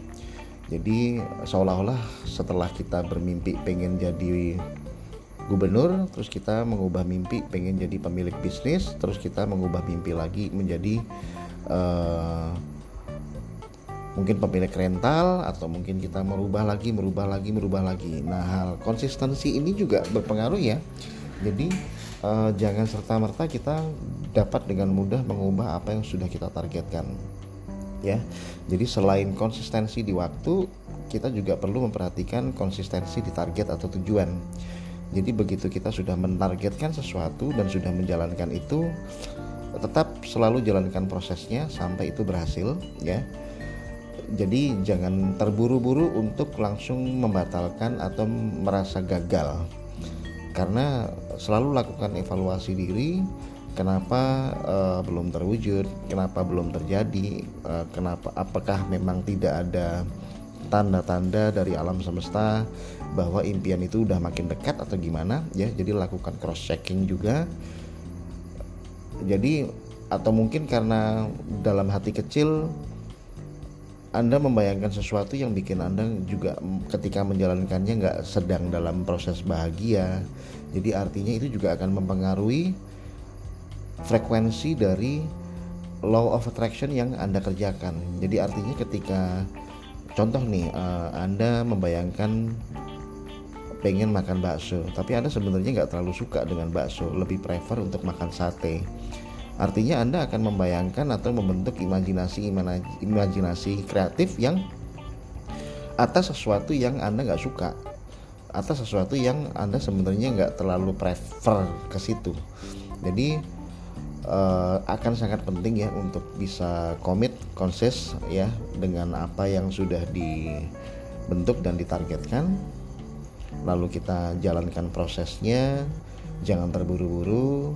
Jadi seolah-olah setelah kita bermimpi pengen jadi gubernur, terus kita mengubah mimpi pengen jadi pemilik bisnis, terus kita mengubah mimpi lagi menjadi uh, mungkin pemilik rental atau mungkin kita merubah lagi, merubah lagi, merubah lagi. Nah, hal konsistensi ini juga berpengaruh ya. Jadi uh, jangan serta merta kita dapat dengan mudah mengubah apa yang sudah kita targetkan ya. Jadi selain konsistensi di waktu kita juga perlu memperhatikan konsistensi di target atau tujuan. Jadi begitu kita sudah menargetkan sesuatu dan sudah menjalankan itu tetap selalu jalankan prosesnya sampai itu berhasil ya. Jadi jangan terburu-buru untuk langsung membatalkan atau merasa gagal. Karena selalu lakukan evaluasi diri kenapa uh, belum terwujud? Kenapa belum terjadi? Uh, kenapa apakah memang tidak ada tanda-tanda dari alam semesta bahwa impian itu udah makin dekat atau gimana? Ya jadi lakukan cross checking juga. Jadi atau mungkin karena dalam hati kecil anda membayangkan sesuatu yang bikin Anda juga ketika menjalankannya nggak sedang dalam proses bahagia. Jadi artinya itu juga akan mempengaruhi frekuensi dari law of attraction yang Anda kerjakan. Jadi artinya ketika contoh nih uh, Anda membayangkan pengen makan bakso, tapi Anda sebenarnya nggak terlalu suka dengan bakso, lebih prefer untuk makan sate Artinya Anda akan membayangkan atau membentuk imajinasi imajinasi kreatif yang atas sesuatu yang Anda nggak suka atas sesuatu yang Anda sebenarnya nggak terlalu prefer ke situ. Jadi uh, akan sangat penting ya untuk bisa komit konses ya dengan apa yang sudah dibentuk dan ditargetkan. Lalu kita jalankan prosesnya, jangan terburu-buru,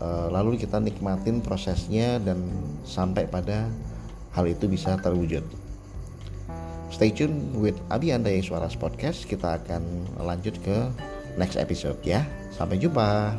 Eh, lalu kita nikmatin prosesnya dan sampai pada hal itu bisa terwujud. Stay tune with Abi Andai Suara Podcast. Kita akan lanjut ke next episode ya. Sampai jumpa.